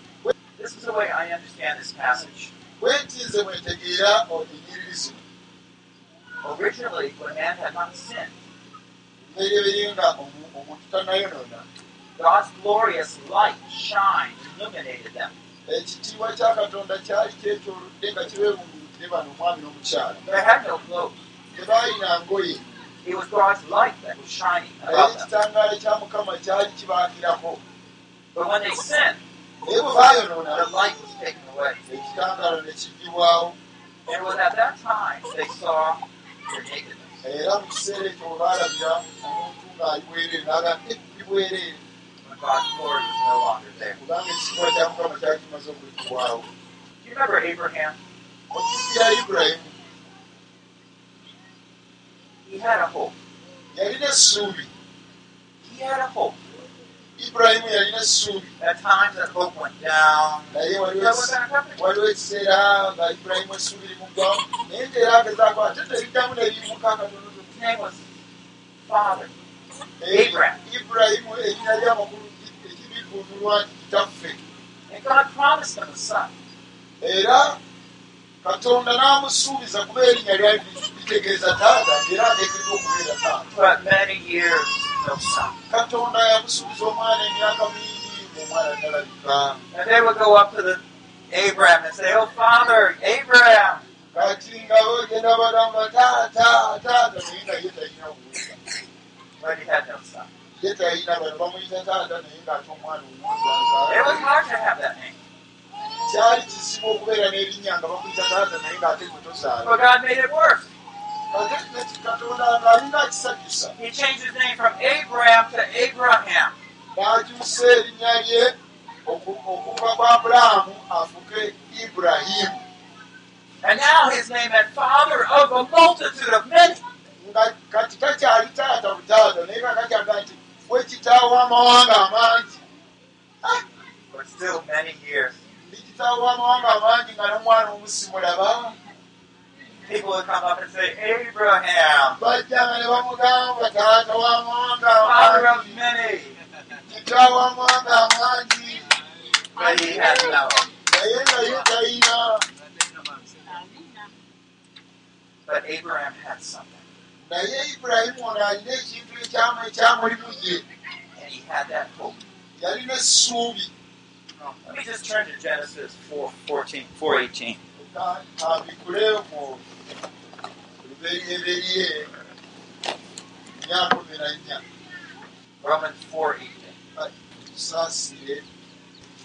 S3: This is the way I understand this passage.
S4: bwe nti nze bwentegeera enyiriri zino
S3: Originally, when man had not sinned,
S4: bereberye nga omu- omuntu tannayonona
S3: God's glorious light shined, illuminated them.
S4: ekitiibwa kya katonda kyali kyetoolodde nga kibeebunguludde bano omwami n'omukyala
S3: They had no clothes.
S4: tebaalina ngoye
S3: It was God's light that was shining
S4: naye
S3: above them.
S4: ekitangaala kya mukama kyali kibaakirako
S3: But when they sinned,
S4: naye bwe baayonoona
S3: the light was taken away.
S4: ekitangaala ne kiggibwawo
S3: And it was at that time they saw their nakedness.
S4: era mu kiseera ekyo bwe baalabira omuntu ng'ali bwereere n'agamba ebbi bwereere
S3: When of God's glory was no longer there.
S4: kubanga ekitiibwa kya mukama kyali kimaze okulikulwawo
S3: Do you remember Abraham?
S4: okukira ibulayimu
S3: He had a hope.
S4: yalina essuubi
S3: He had a hope.
S4: Ibulayimu yalina essuubi
S3: At times that hope went down.
S4: naye waliwo ekiseera nga ibulayimu essuubi limuggwamu naye ngaera agezaako ate teriddamu naye
S3: Abraham.
S4: ibulayimu erina lyamakulu ekibivunulwa nti kitaffe.
S3: And God promised him a son.
S4: era katonda n'amusuubiza kuba erinnya lyali litegeeza taata era ateekeddwa okubeera taata
S3: Son.
S4: katonda yamusuubiza omwana emyaka mingi ngaomwana talabika
S3: And they would go up to the Abraham and say, Oh, Father, Abraham.
S4: kati nga bagenda bagamba taata taata naye nga ye talina kuwuga
S3: But he had no son.
S4: ye talina bano bamuyita taata naye ng'ate omwana
S3: It
S4: omuwanzaala
S3: was hard to have that name.
S4: kyali kizibu okubeera n'erinnya nga bamuyita taata naye ng'ate gwe tozaala
S3: He changed his name from Abraham to Abraham.
S4: n'akyusa erinnya lye oku- okuva ku abulaamu afuke ibulayimu
S3: And now his name meant father of a multitude of many.
S4: nga kati takyali taata butaata naye kakakyaga nti we kitaawo amawanga amangi
S3: For still many years,
S4: ndi kitaawo amawanga amangi nga n'omwana omusimulaba
S3: people would come up and say, Abraham, father of
S4: amangi
S3: many. But he had no. But Abraham had something.
S4: naye ibulayimu ono alina ekintu ekyamu ekyamulimu ye
S3: And he had that hope.
S4: yalina essuubi
S3: Let me just turn to Genesis 4, 14, 418.
S4: abikule mu luberyeberye myaka na nnya
S3: Romans 4, 18.
S4: tusaasire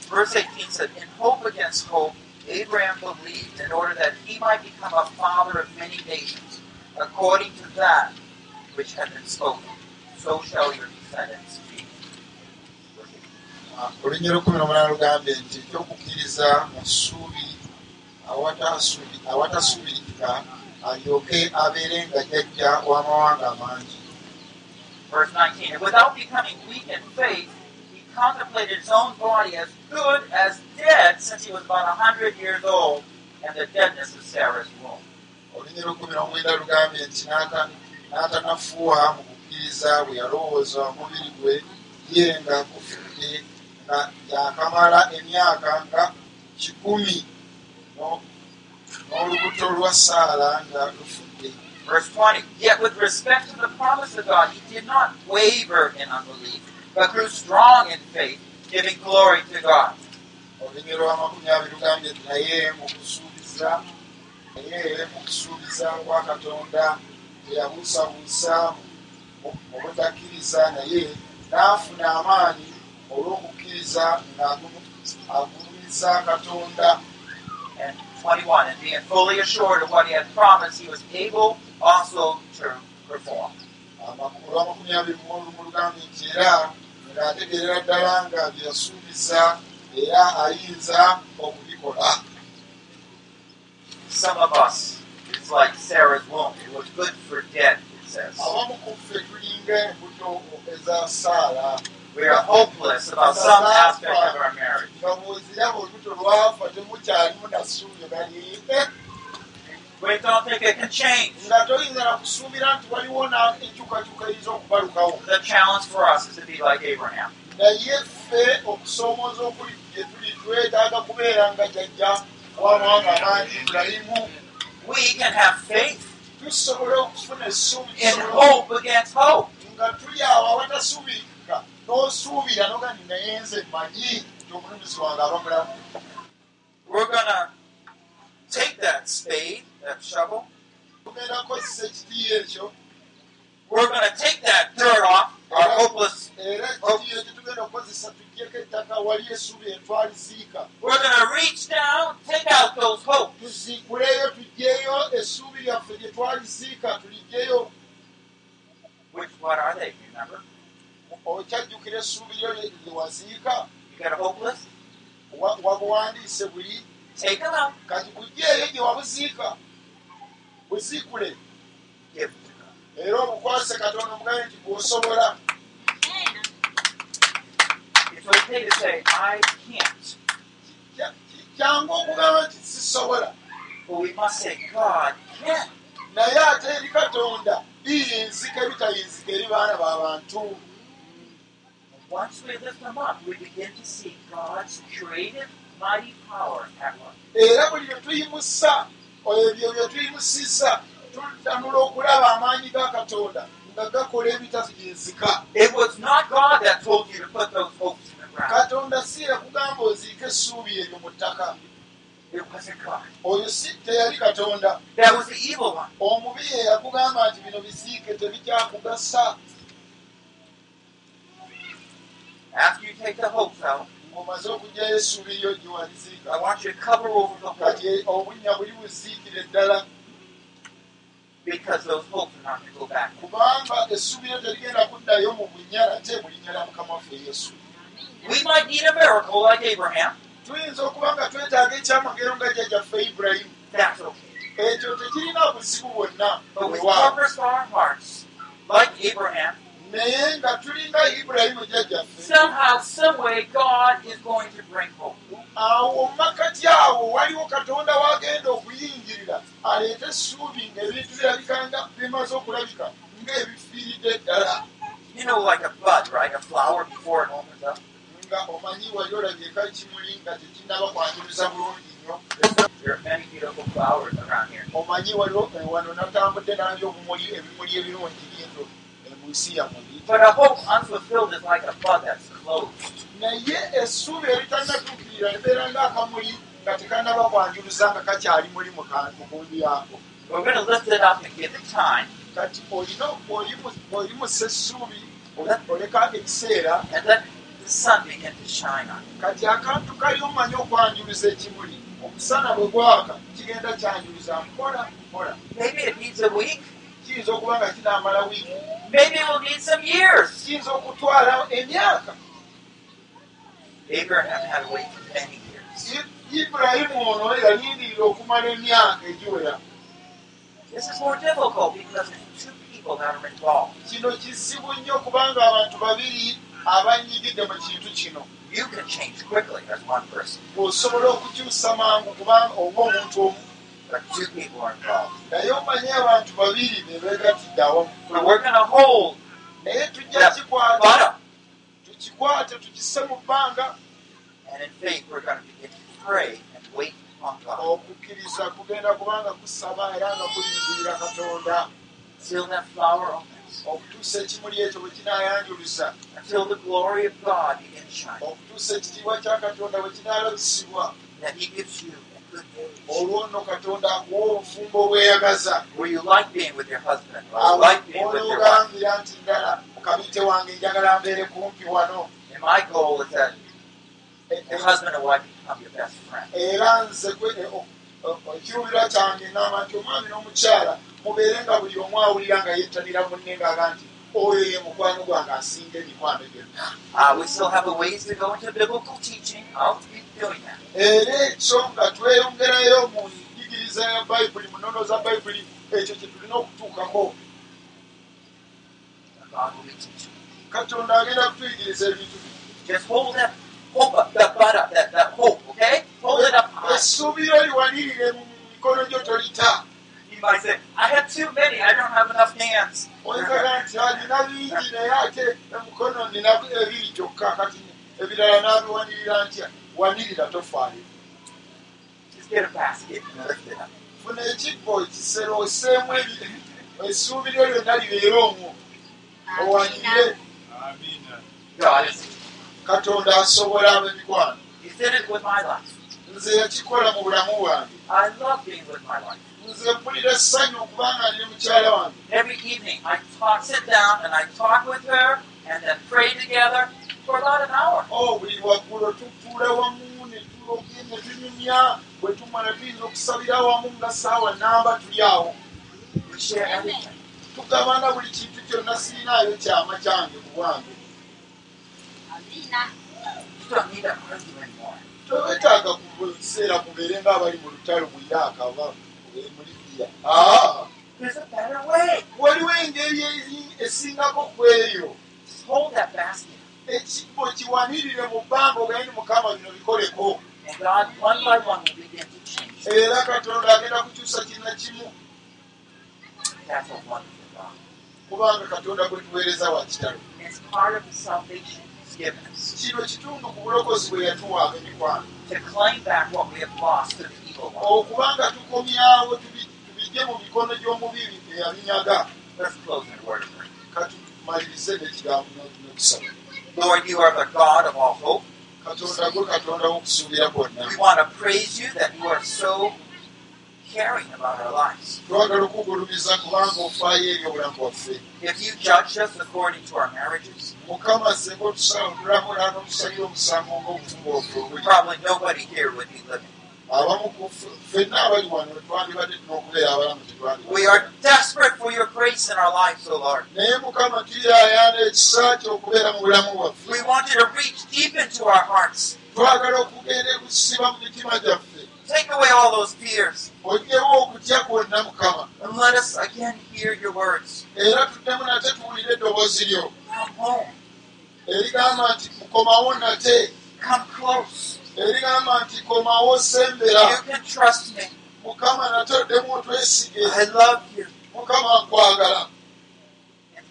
S3: Verse 18 said, In hope against hope, Abraham believed in order that he might become a father of many nations, according to that which had been spoken. So shall your descendants be.
S4: olunnya lukumi n'omunaana lugambye nti ekyokukkiriza mu ssuubi awatasuubirika alyoke abeere nga jjajja w'amawanga amangi
S3: Verse 19, And without becoming weak in faith, he contemplated his own body as good as dead since he was about a hundred years old, and the deadness of Sarah's womb.
S4: olunnya lukumi n'omwenda lugambye nti n'ata- n'atanafuwa mu kukkiriza bwe yalowooza omubiri gwe ye nga gufudde nga yakamala emyaka nga kikumi n'olubuto lwa saala nga lufudde
S3: Verse 20, Yet with respect to the promise of God, he did not waver in unbelief, but grew strong in faith, giving glory to God.
S4: olulimi lwa makumi abiri lugambye naye mu kusuubiza naye mu kusuubiza kwa katonda teyabuusabuusa mu mu butakkiriza naye n'afuna amaanyi olw'okukkiriza ng'agulumiza katonda
S3: And 21, And being fully assured of what he had promised, he was able also to perform.
S4: ng'ategeerera ddala nga bye yasuubiza era ayinza okubikola
S3: Some of us, it's like Sarah's womb. It was good for dead, it says. We are hopeless about some aspect of our marriage. Can change.
S4: nga toyinza na kusuubira nti waliwo enkyukakyuka eyinza okubalukawo
S3: The challenge for us is to be like Abraham.
S4: naye ffe okusoomooza okuli gye tuli twetaaga kubeera nga jjajja w'amawanga amangi ibulayimu
S3: We can have faith
S4: tusobole okufuna essuubi
S3: in
S4: tusobole
S3: hope against hope.
S4: nga tuli awo awatasuubirika n'osuubira noga nti naye nze mmanyi nti omulumizi wange aba mulamu
S3: We're going to take that spade, that shovel, we're going to take that dirt off our hopeless.
S4: etwaliziika
S3: We're going to reach down, take out those hopes, which what are they? Remember,
S4: lyo lye lye waziika
S3: You got a hope list?
S4: wa- wabuwandiise buli kati gujjeeyo gye wabuziika buziikule era obukwase katonda omugabe nti gwosobola
S3: It's okay to say, I can't.
S4: Kya- ki- kyangu okugamba nti sisobola
S3: But we must say, God can.
S4: naye ate eri katonda biyinzika ebitayinzika eri baana b'abantu
S3: Once we lift them up, we begin to see God's creative, mighty power at work.
S4: era buli bye tuyimusa ebyo bye tuyimusisa tutanula okulaba amaanyi ga katonda nga gakola
S3: ground.
S4: katonda si yakugamba oziike essuubi eryo mu ttaka oyo si teyali katonda. Omubi ye yakugamba nti bino biziike tebikyakugasa
S3: After you take the hopes out,
S4: ng'omaze okugyayo essuubi lyo gye
S3: I want you to cover over the hope.
S4: Kati obunnya buli buziikire ddala
S3: because those hopes are not going to go back.
S4: kubanga essuubi lyo terigenda kuddayo mu bunnya nate bulinnya lya mukama waffe yesu.
S3: We might need a miracle like Abraham.
S4: tuyinza okuba nga twetaaga ekyamagero nga jjajjaffe ibulayimu
S3: That's okay.
S4: ekyo tekirina buzibu bwonna
S3: But with
S4: bwewaawo
S3: purpose for our hearts, like Abraham,
S4: naye nga tulinga ibulayimu jjajjaffe
S3: somehow, some way, God is going to bring hope.
S4: awo makati awo waliwo katonda wagenda okuyingirira aleete essuubi ng'ebintu birabikanga bimaze okulabika ng'ebifiiridde ddala
S3: You know, like a bud, right? A flower before it opens up. There are many beautiful flowers around here.
S4: Mu nsi yammwe
S3: But a hope unfulfilled is like a bud that's closed.
S4: naye essuubi eritannatuukirira libeera ng'akamuli nga tekanaba kwanjuluza nga kakyali muli mu kumbi yako.
S3: We're going to lift it up and give it time,
S4: kati olina olimusa essuubi ole- oleka ekiseera
S3: and let the sun begin to shine on it.
S4: kati akantu kali omanyi okwanjuluza ekimuli. Omusana bwe gwaka kigenda kyanjuluza mpola mpola Kiyinza okuba nga kinaamala wiiki
S3: Maybe it will need some years.
S4: kiyinza okutwala emyaka
S3: Abraham had to wait for many years.
S4: Ibulayimu ono yalindirira okumala emyaka egiwera
S3: This is more difficult because two people that are involved.
S4: kino kizibu nnyo kubanga abantu babiri abanyigidde mu kintu kino
S3: You can change quickly as one person,
S4: osobola okukyusa mangu kubanga oba omuntu omu
S3: but two people are involved.
S4: naye omanye abantu babiri be beegatidde awamu
S3: But we're going to hold.
S4: Naye tujja kikwata tukikwate. Tukisse mu bbanga.
S3: And in faith, we're going to begin to pray and wait on God.
S4: okukkiriza kugenda kubanga kusaba era nga kulindirira katonda.
S3: Until that flower opens,
S4: okutuusa ekimuli ekyo bwe kinaayanjuluza
S3: until the glory of God begins shining,
S4: okutuusa ekitiibwa kya katonda bwe kinaalabisibwa olwo nno katonda akuwa obufumbo obweyagaza
S3: wife.
S4: ologambira nti ddala mukabite wange njagala mbeere kumpi wano. Era nze e- ekiruubirwa kyange ngamba nti omwami n'omukyala mubeere nga buli omu awulira nga yettanira munne ngaaga nti oyo ye mukwano gwange asinga emikwano gyonna Era ekyo nga tweyongerayo mu njigiriza ya bayibuli mu nnono za bayibuli ekyo kye tulina okutuukako katonda agenda kutuyigiriza ebintu bino.
S3: Just hold that hope up, that butt up, that, that hope, okay? Hold it up high.
S4: essuubi lyo liwanirire mu mikono gyo tolita
S3: You might say, I have too many, I don't have enough hands.
S4: Wanirira tofaayo. Funa ekibbo ekisero oseemu essuubi lyo lyonna libeere omwo. Owanirire. Katonda asobola ab'emikwano.
S3: He did it with my life.
S4: nze yakikola mu bulamu bwange.
S3: I love being with my wife.
S4: nze mpulira essanyu okubanga ndi mukyala wange.
S3: Every evening, I talk, sit down and I talk with her and then pray together for about an hour.
S4: o buli lwaggulo tutuula wamu ne tuloge ne tunyumya bwe tumala tuyinza okusabira wamu nga saawa namba tuli awo. Tugabana buli kintu kyonna sirinaayo kyama kyange ku bwange. Tobetaaga ku biseera mubeere ng'abali mu lutalo mu iraaka oba mu libiya waliwo engeri eri- esingako ku eyo
S3: hold that basket.
S4: Ekibbo kiwanirire mu bbanga ogende mukama bino bikoleko. Era katonda agenda kukyusa kina kimu. Kubanga katonda gwe tuweereza wa kitalo. Kino kitundu ku bulokozi bwe yatuwaaba emikwano. Okubanga tukomyawo tubi- tubijje mu mikono gy'omubibi eyabinyaga katumalirize n'ekigambo n'okusaba
S3: Lord, you are the God of all hope.
S4: katonda gwe katonda w'okusuubira kwonna
S3: We want to praise you that you are so caring about our lives.
S4: twagala okugulumiza kubanga ofaayo eri obulamu bwaffe
S3: If you judged us according to our marriages,
S4: mukama otusala otulamula n'otusalira omusango ng'obufumbo offe obuli
S3: probably nobody here would be living.
S4: Abamu ffenna abali wano twandibadde n'okubeera abalamu
S3: We are desperate for your grace in our lives, O Lord.
S4: naye mukama tuyaayaana ekisa kye okubeera mu bulamu bwaffe
S3: We want you to reach deep into our hearts.
S4: twagala okugenda ekusiba mu mitima gyaffe
S3: Take away all those fears
S4: ogyewo okutya kwonna mukama
S3: and let us again hear your words.
S4: era tuddemu nate tuwulire eddoboozi lyo
S3: Come home.
S4: erigamba nti mukomawo nate
S3: Come close.
S4: Erigamba nti komawo sembera
S3: You can trust me.
S4: mukama nate oddemu otwesige
S3: I love you.
S4: mukama nkwagala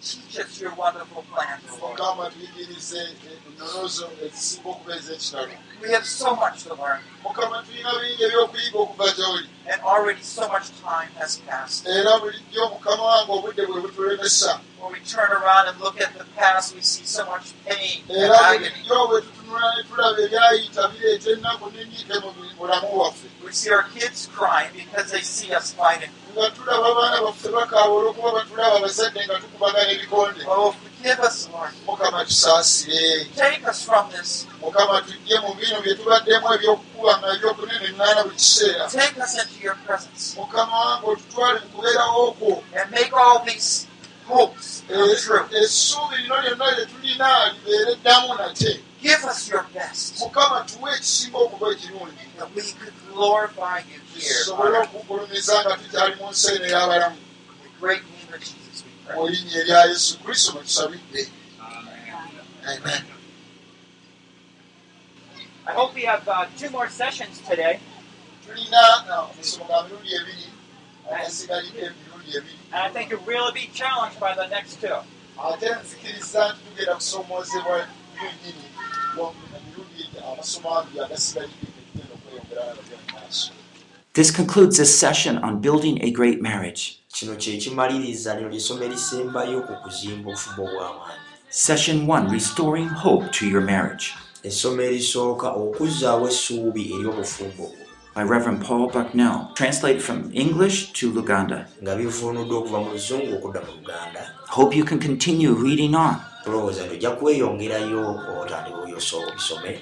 S3: And teach us your wonderful plans, O Lord.
S4: mukama tuyigirize ennonozo ezisinga okubeeza ekitalo
S3: We have so much to learn,
S4: mukama tulina bingi ebyokuyiga okuva gy'oli
S3: and already so much time has passed.
S4: era bulijjo mukama wange obudde bwe butulemesa
S3: When we turn around and look at the past, we see so much pain and
S4: era
S3: agony.
S4: bulijjo bwe tutunula ne tulaba ebyayita bireeta ennaku n'enyiike mu bulamu bwaffe
S3: We see our kids crying because they see us fighting.
S4: Nga tulaba abaana baffe bakaaba olw'okuba batulaba abazadde nga tukubagana ebikonde
S3: Oh,
S4: mukama tusaasire. Mukama tujje mu bino bye tubaddemu ebyokukuba nga ebyokuneneŋŋaana buli kiseera. Mukama wange otutwale mu kubeerawo okwo. Essuubi lino lyonna lye tulina libeere ddamu nate
S3: Give us your best.
S4: Mukama tuwe ekisinga okuba ekirungi.
S3: That we could glorify you here.
S4: tusobole
S3: On
S4: okugulumiza nga tukyali mu nsi eno ey'abalamu.
S3: The great name of Jesus, we pray.
S4: mu linnya erya yesu kristo mwe tusabidde. Amen.
S6: I hope we have uh, two more sessions today,
S4: tulina uh, omusomo ga mirundi ebiri agasigalidde emirundi ebiri.
S6: And I think you'll really be challenged by the next two.
S4: ate nzikiriza nti tugenda kusomoozebwa byonyini
S1: This concludes this session on building a great marriage.
S2: kino kye kimaliriza lino lyessomo erisembayo ku kuzimba obufumbo bw'amaanyi
S1: Session 1 Restoring Hope to Your Marriage
S2: essomo erisooka okuzzaawo essuubi eri obufumbo bwo
S1: by Reverend Paul Bucknell, translated from English to luganda Hope you can continue reading on. Are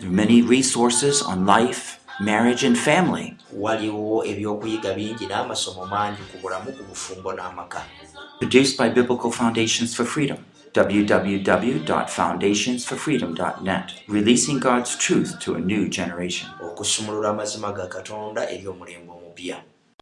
S1: many resources on life, marriage, and family.
S2: waliwo ebyokuyiga bingi n'amasomo mangi ku bulamu ku bufumbo n'amaka
S1: Produced by Biblical Foundations for Freedom. www.foundationsforfreedom.net. Releasing God's truth to a new generation.
S2: okusumulula amazima ga katonda eri omulembe omupya